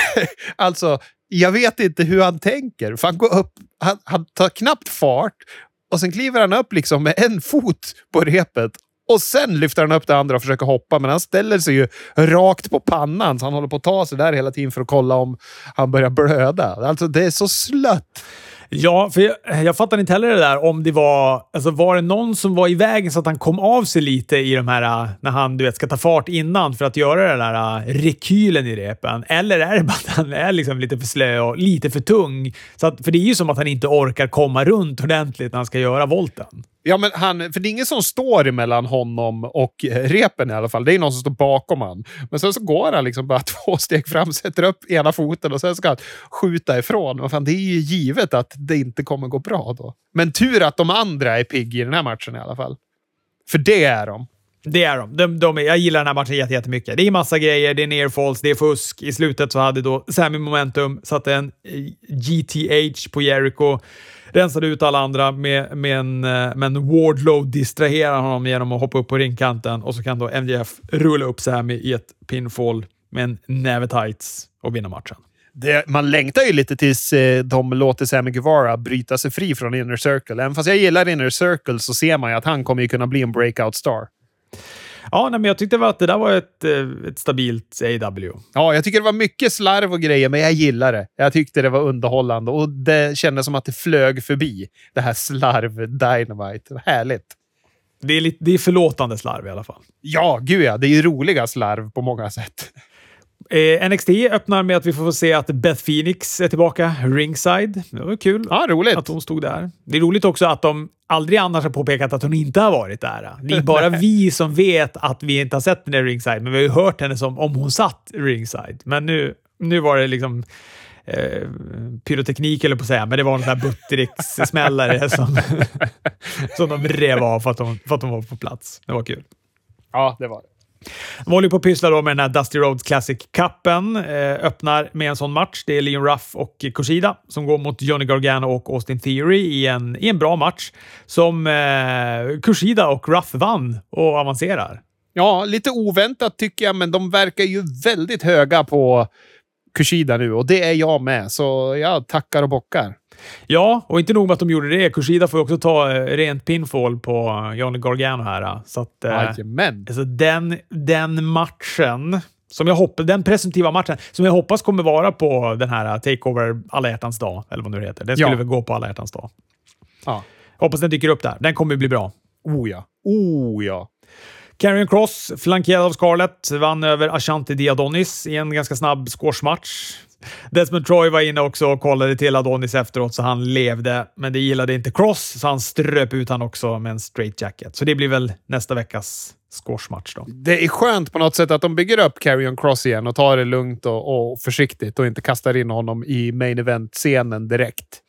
alltså, jag vet inte hur han tänker. För han går upp, han, han tar knappt fart och sen kliver han upp liksom med en fot på repet och sen lyfter han upp det andra och försöker hoppa, men han ställer sig ju rakt på pannan, så han håller på att ta sig där hela tiden för att kolla om han börjar blöda. Alltså, det är så slött. Ja, för jag, jag fattar inte heller det där om det var... Alltså var det någon som var i vägen så att han kom av sig lite i de här... Äh, när han du vet, ska ta fart innan för att göra den där äh, rekylen i repen. Eller är det bara att han är liksom lite för slö och lite för tung? Så att, för det är ju som att han inte orkar komma runt ordentligt när han ska göra volten. Ja, men han, för det är ingen som står mellan honom och eh, repen i alla fall. Det är någon som står bakom han. Men sen så går han liksom bara [LAUGHS] två steg fram, sätter upp ena foten och sen ska han skjuta ifrån. Och fan, det är ju givet att det inte kommer gå bra då. Men tur att de andra är pigg i den här matchen i alla fall. För det är de. Det är de. de, de är, jag gillar den här matchen jättemycket. Det är massa grejer, det är nearfalls, det är fusk. I slutet så hade då Sammy Momentum satt en eh, GTH på Jericho rensade ut alla andra med, med, en, eh, men Wardlow distraherar honom genom att hoppa upp på ringkanten och så kan då MJF rulla upp Sammy i ett pinfall med en näve tights och vinna matchen. Det, man längtar ju lite tills eh, de låter Sammy Guevara bryta sig fri från Inner Circle. Även fast jag gillar Inner Circle så ser man ju att han kommer ju kunna bli en breakout star. Ja, nej, men jag tyckte att det där var ett, eh, ett stabilt AW. Ja, jag tycker det var mycket slarv och grejer, men jag gillar det. Jag tyckte det var underhållande och det kändes som att det flög förbi. Det här slarv Dynamite. Härligt. Det är, lite, det är förlåtande slarv i alla fall. Ja, gud ja. Det är ju roliga slarv på många sätt. Eh, NXT öppnar med att vi får se att Beth Phoenix är tillbaka ringside. Det var kul ja, roligt. att hon stod där. Det är roligt också att de aldrig annars har påpekat att hon inte har varit där. Det är bara vi som vet att vi inte har sett henne ringside, men vi har ju hört henne som om hon satt ringside. Men nu, nu var det liksom eh, pyroteknik, eller på att säga, men det var en där Buttericks-smällare [LAUGHS] som, som de rev av för att, de, för att de var på plats. Det var kul. Ja, det var det. De håller på att pyssla då med den här Dusty Rhodes Classic-cupen. Eh, öppnar med en sån match. Det är Leon Ruff och Kushida som går mot Johnny Gargano och Austin Theory i en, i en bra match som eh, Kushida och Ruff vann och avancerar. Ja, lite oväntat tycker jag, men de verkar ju väldigt höga på Kushida nu och det är jag med, så jag tackar och bockar. Ja, och inte nog med att de gjorde det. Kushida får också ta eh, rent pinfall på Johnny Gargano här. Så att, eh, Jajamän. alltså den, den matchen Som jag hoppas, den presumtiva matchen som jag hoppas kommer vara på den här Takeover alla hjärtans dag, eller vad nu det heter. Den skulle Ja. väl gå på alla hjärtans dag. Ja. Hoppas den dyker upp där. Den kommer bli bra. Oh ja. Oh ja. Karrion Cross, flankerad av Scarlett, vann över Ashanti Diadonis i en ganska snabb squashmatch. Desmond Troy var inne också och kollade till Adonis efteråt, så han levde. Men det gillade inte Cross, så han ströp ut han också med en straight jacket. Så det blir väl nästa veckas squashmatch då. Det är skönt på något sätt att de bygger upp Carrion Cross igen och tar det lugnt och, och försiktigt och inte kastar in honom i main event-scenen direkt.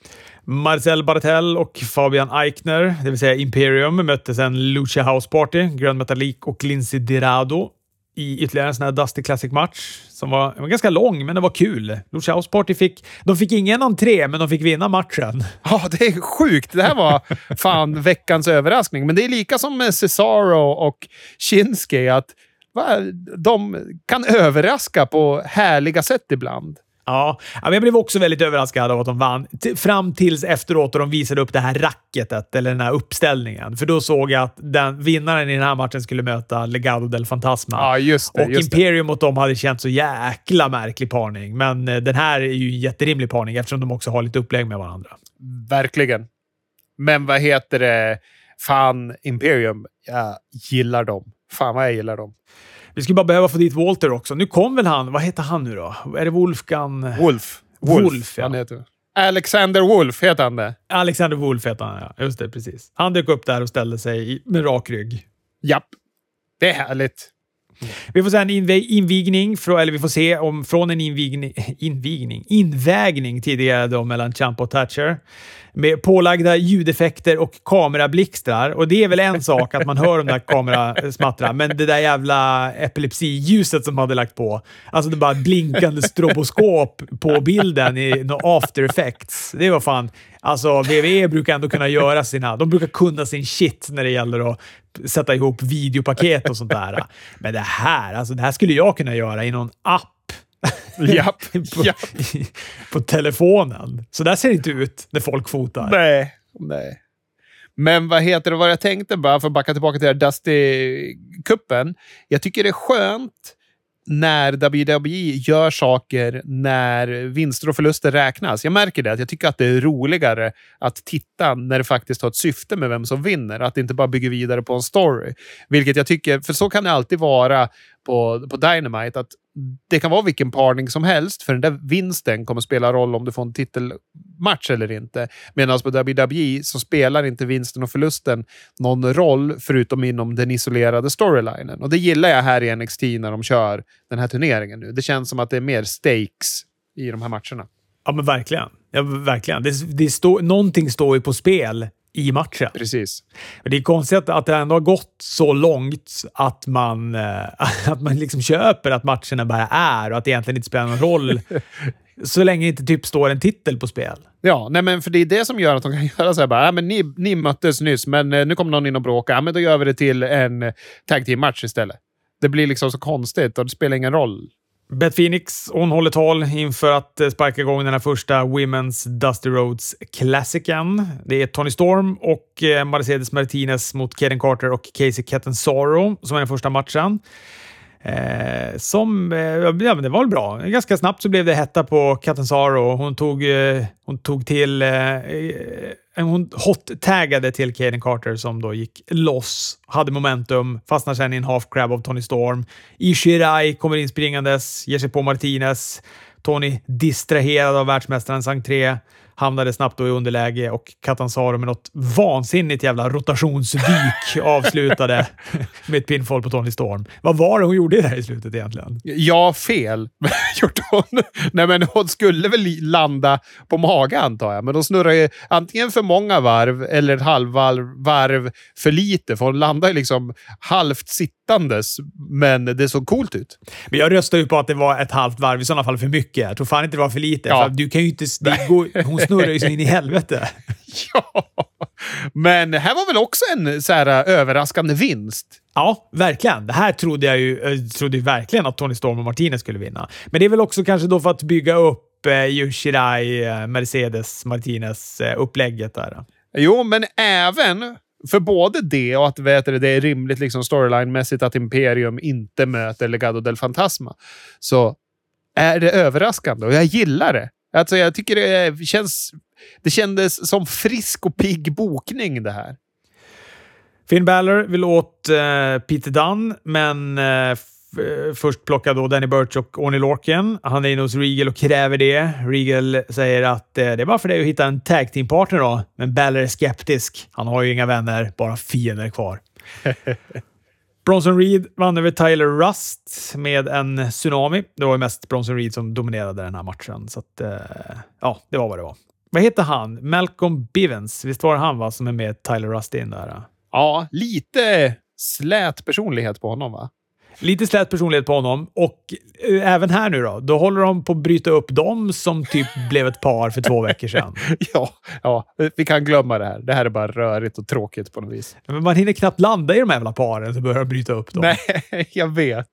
Marcel Bartel och Fabian Eichner, det vill säga Imperium, mötte sen Lucia House Party, Grön Metalik och Lindsay Dirado i ytterligare en sån här Dusty Classic-match som var, den var ganska lång, men det var kul. Lucia House Party fick, de fick ingen entré, men de fick vinna matchen. [LAUGHS] Ja, det är sjukt. Det här var fan [LAUGHS] veckans överraskning. Men det är lika som med Cesaro och Shinsuke, att va, de kan överraska på härliga sätt ibland. Ja, jag blev också väldigt överraskad av att de vann. Fram tills efteråt då de visade upp det här racketet, eller den här uppställningen. För då såg jag att den, vinnaren i den här matchen skulle möta Legado del Fantasma. Ja, just det. Och Just det. Imperium mot dem hade känts så jäkla märklig parning. Men eh, den här är ju en jätterimlig parning eftersom de också har lite upplägg med varandra. Verkligen. Men vad heter det? Fan, Imperium. Jag gillar dem. Fan vad jag gillar dem. Vi skulle bara behöva få dit Walter också. Nu kom väl han, vad heter han nu då? Är det Wolfgang? Wolf. Wolf, ja. Han heter. Alexander Wolf heter han det. Alexander Wolf heter han, ja. Just det, precis. Han dök upp där och ställde sig med rak rygg. Japp. Det är härligt. Vi får se en invigning, eller vi får se om från en invigning, invigning, invägning tidigare då mellan Champ och Thatcher. Med pålagda ljudeffekter och kamerablixtrar. Och det är väl en sak att man hör de där kamerasmattra, men det där jävla epilepsiljuset som hade lagt på. Alltså det bara blinkande stroboskop på bilden i no after effects. Det var fan... Alltså WWE brukar ändå kunna göra sina... De brukar kunna sin shit när det gäller att sätta ihop videopaket och sånt där. Men det här, alltså det här skulle jag kunna göra i någon app. Japp. [LAUGHS] på, Japp. på telefonen. Så där ser det inte ut när folk fotar. Nej. Nej. Men vad heter det, vad jag tänkte bara för att backa tillbaka till Dusty-kuppen. Jag tycker det är skönt när WWE gör saker när vinster och förluster räknas. Jag märker det, att jag tycker att det är roligare att titta när det faktiskt har ett syfte med vem som vinner. Att det inte bara bygger vidare på en story. Vilket jag tycker, för så kan det alltid vara på, på Dynamite, att det kan vara vilken parning som helst, för den där vinsten kommer spela roll om du får en titelmatch eller inte. Medan på WWE så spelar inte vinsten och förlusten någon roll, förutom inom den isolerade storylinen. Och det gillar jag här i NXT när de kör den här turneringen nu. Det känns som att det är mer stakes i de här matcherna. Ja, men verkligen. Ja, verkligen. Det, det står, någonting står ju på spel i matchen. Precis. Men det är konstigt att det ändå har gått så långt att man, eh, [LAUGHS] att man liksom köper att matcherna bara är och att det egentligen inte spelar någon roll [LAUGHS] så länge det inte typ står en titel på spel. Ja, nej men för det är det som gör att de kan [LAUGHS] göra så här bara, ja, men ni, ni möttes nyss, men eh, nu kommer någon in och bråkar. Ja, men då gör vi det till en tag team-match istället. Det blir liksom så konstigt och det spelar ingen roll. Beth Phoenix, hon håller tal inför att eh, sparka igång den här första Women's Dusty Roads-klassikern. Det är Tony Storm och eh, Mercedes Martinez mot Kaden Carter och Casey Catanzaro som är den första matchen. Eh, som, eh, ja, men det var väl bra. Ganska snabbt så blev det hetta på Catanzaro. Hon tog, eh, hon tog till... Eh, eh hon hot-taggade till Kaden Carter som då gick loss, hade momentum, fastnar sen i en half crab av Tony Storm. Ishirai kommer in springandes, ger sig på Martinez. Tony distraherad av världsmästarens entré. Hamnade snabbt då i underläge och Catanzaro med något vansinnigt jävla rotationsdyk [LAUGHS] avslutade med ett pinfall på Tony Storm. Vad var det hon gjorde där i slutet egentligen? Ja, fel [LAUGHS] gjorde hon. Nej, men hon skulle väl landa på mage antar jag, men de snurrar ju antingen för många varv eller ett halvvarv varv för lite, för hon landar ju liksom halvt sittandes, men det såg coolt ut. Men jag röstar ju på att det var ett halvt varv, i sådana fall för mycket. Jag tror fan inte det var för lite. Ja. För du kan ju inte... Går, [LAUGHS] hon snurrar ju så in i helvete. [LAUGHS] Ja, men här var väl också en så här, äh, överraskande vinst. Ja, verkligen. Det här trodde jag ju eh, trodde verkligen att Tony Storm och Martinez skulle vinna. Men det är väl också kanske då för att bygga upp eh, Yoshirai, eh, Mercedes, Martinez eh, upplägget där. Jo, men även för både det och att vet du, det är rimligt liksom storyline-mässigt att Imperium inte möter Legado del Fantasma, så är det överraskande och jag gillar det. Alltså, jag tycker det känns... Det kändes som frisk och pigg bokning det här. Finn Balor vill åt uh, Peter Dunn, men uh, först plockar då Danny Burch och Orny Lorcan. Han är inne hos Regal och kräver det. Regal säger att uh, det är bara för dig att hitta en tag team partner då, men Balor är skeptisk. Han har ju inga vänner, bara fiender kvar. [LAUGHS] Bronson Reed vann över Tyler Rust med en tsunami. Det var ju mest Bronson Reed som dominerade den här matchen, så att, eh, ja, det var vad det var. Vad heter han? Malcolm Bivens. Visst var det han va, som är med Tyler Rust in där? Ja, lite slät personlighet på honom va? Lite slät personlighet på honom och äh, även här nu då, då håller de på att bryta upp dem som typ blev ett par för två veckor sedan. [LAUGHS] ja, ja, vi kan glömma det här. Det här är bara rörigt och tråkigt på något vis. Men man hinner knappt landa i de här jävla paren så börjar de bryta upp dem. Nej, [LAUGHS] jag vet.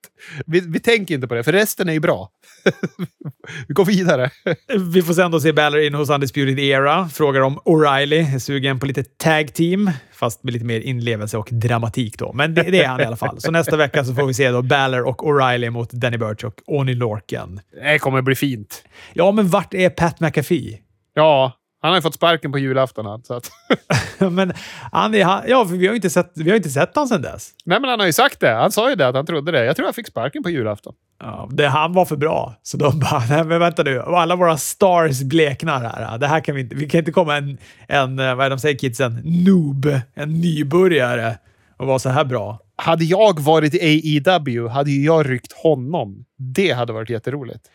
Vi, vi tänker inte på det, för resten är ju bra. [LAUGHS] vi går vidare. vi får sen då se Balor in hos Undisputed Era. Frågar om O'Reilly är sugen på lite tag team fast med lite mer inlevelse och dramatik då. Men det, det är han i alla fall. Så nästa vecka så får vi se då Balor och O'Reilly mot Danny Burch och Oni Lorcan. Det kommer bli fint. Ja, men vart är Pat McAfee? Ja, han har ju fått sparken på julafton. Så att... [LAUGHS] men han han, ja, vi har inte sett, vi har inte sett honom sedan dess. Nej, men han har ju sagt det. Han sa ju det, att han trodde det. Jag tror han fick sparken på julafton. Ja, det, han var för bra. Så de bara, [LAUGHS] nej men vänta nu. Alla våra stars bleknar här. Det här kan vi inte, vi kan inte komma en, en vad är de säger kidsen, noob, en nybörjare och vara så här bra. Hade jag varit i AEW hade jag ryckt honom. Det hade varit jätteroligt.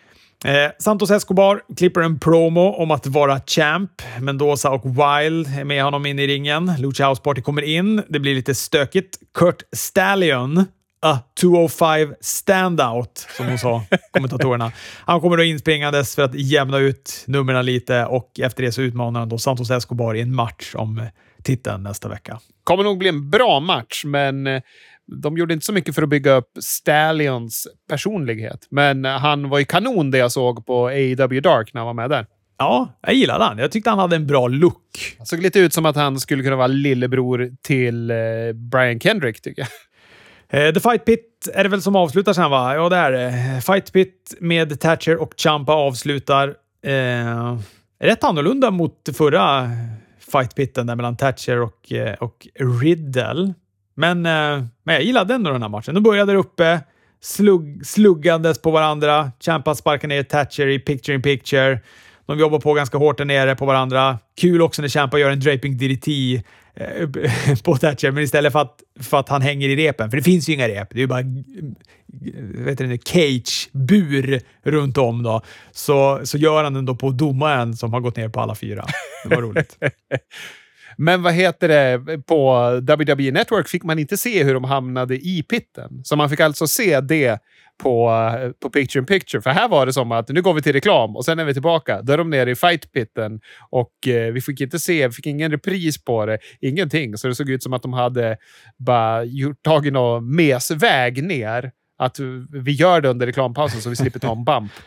Eh, Santos Escobar klipper en promo om att vara champ. Mendoza och Wild är med honom in i ringen. Lucha House Party kommer in. Det blir lite stökigt. Kurt Stallion, a 205 standout, som hon sa, [LAUGHS] kommentatorerna. Han kommer då inspringandes för att jämna ut numren lite och efter det så utmanar han då Santos Escobar i en match om titeln nästa vecka. Kommer nog bli en bra match, men eh, de gjorde inte så mycket för att bygga upp Stallions personlighet. Men han var ju kanon det jag såg på AEW Dark när han var med där. Ja, jag gillade han. Jag tyckte han hade en bra look. Han såg lite ut som att han skulle kunna vara lillebror till eh, Brian Kendrick, tycker jag. Eh, The Fight Pit är det väl som avslutar sen, va? Ja, det är det. Fight Pit med Thatcher och Champa avslutar. Eh, rätt annorlunda mot förra Fight Pitten där mellan Thatcher och, eh, och Riddle. Men, eh, men jag gillade ändå den här matchen. De började där uppe, slugg, sluggandes på varandra. Champa sparkar ner Thatcher i picture in picture. De jobbar på ganska hårt där nere på varandra. Kul också när Champa gör en draping DDT eh, [LAUGHS] på Thatcher, men istället för att, för att han hänger i repen, för det finns ju inga rep, det är ju bara eh, vet du, cage-bur runt om då, så, så gör han den då på domaren som har gått ner på alla fyra. Det var roligt. [LAUGHS] Men vad heter det? På WWE Network fick man inte se hur de hamnade i pitten. Så man fick alltså se det på, på Picture in Picture. För här var det som att nu går vi till reklam och sen är vi tillbaka. Då är de nere i fight-pitten och eh, vi fick inte se, vi fick ingen repris på det. Ingenting. Så det såg ut som att de hade bara gjort, tagit någon mesväg ner. Att vi gör det under reklampausen så vi slipper ta en bump. [LAUGHS]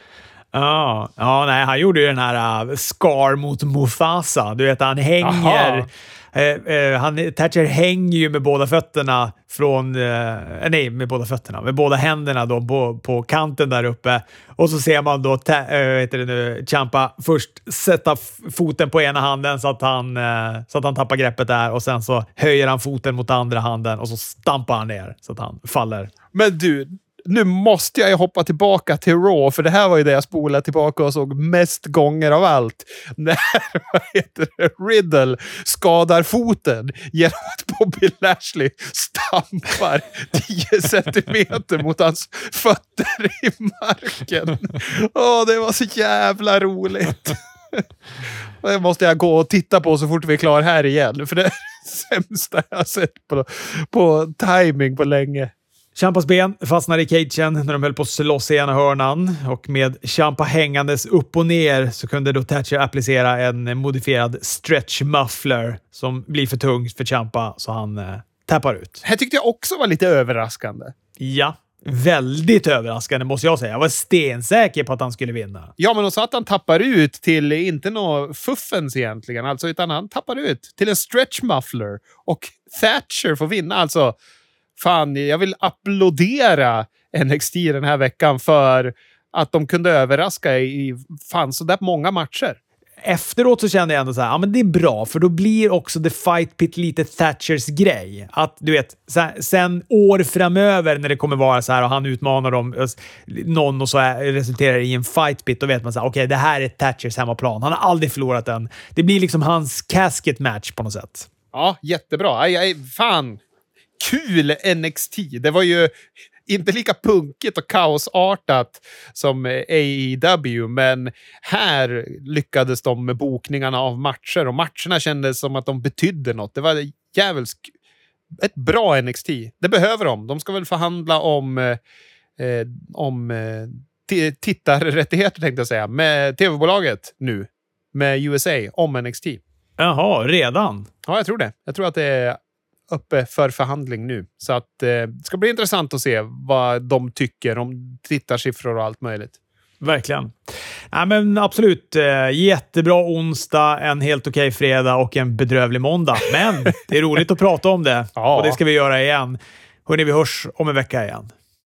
Ja, ja nej, han gjorde ju den här uh, Scar mot Mufasa. Du vet, han hänger... Eh, han, Thatcher hänger ju med båda fötterna från... Eh, nej, med båda fötterna. Med båda händerna då på, på kanten där uppe. Och så ser man då ta, äh, vet det nu, Champa först sätta foten på ena handen så att, han, så att han tappar greppet där och sen så höjer han foten mot andra handen och så stampar han ner så att han faller. Men du, nu måste jag hoppa tillbaka till Raw, för det här var ju det jag spolade tillbaka och såg mest gånger av allt. [LAUGHS] När vad heter det, Riddle skadar foten genom att Bobby Lashley stampar 10 centimeter mot hans fötter i marken. Åh, det var så jävla roligt. [LAUGHS] Det måste jag gå och titta på så fort vi är klara här igen, för det är det sämsta jag har sett på, på timing på länge. Champas ben fastnade i cagen när de höll på att slåss i ena hörnan och med Champa hängandes upp och ner så kunde då Thatcher applicera en modifierad stretch muffler som blir för tungt för Champa så han eh, tappar ut. Det här tyckte jag också var lite överraskande. Ja, väldigt överraskande måste jag säga. Jag var stensäker på att han skulle vinna. Ja, men också att han tappar ut till, inte nå fuffens egentligen, alltså, utan han tappar ut till en stretch muffler. Och Thatcher får vinna. Alltså, fan, jag vill applådera NXT den här veckan för att de kunde överraska i fan så där många matcher efteråt så kände jag ändå så här, ja men det är bra, för då blir också The Fight Pit lite Thatchers grej. Att du vet, sen år framöver när det kommer vara så här och han utmanar dem, någon och så resulterar det i en Fight Pit, då vet man så här, okej, okay, det här är Thatchers hemmaplan. Han har aldrig förlorat den. Det blir liksom hans casket match på något sätt. Ja, jättebra. Aj, aj, fan, kul NXT. Det var ju inte lika punkigt och kaosartat som AEW, men här lyckades de med bokningarna av matcher och matcherna kändes som att de betydde något. Det var jävligt ett bra NXT. Det behöver de. De ska väl förhandla om, eh, om eh, tittarrättigheter tänkte jag säga, med tv-bolaget nu. Med USA om NXT. Jaha, redan? Ja, jag tror det. Jag tror att det är uppe för förhandling nu. Så att, eh, det ska bli intressant att se vad de tycker om tittarsiffror och allt möjligt. Verkligen. Ja, men absolut. Eh, jättebra onsdag, en helt okej fredag och en bedrövlig måndag. Men det är roligt att prata om det [LAUGHS] ja. och det ska vi göra igen. Hörni, vi hörs om en vecka igen.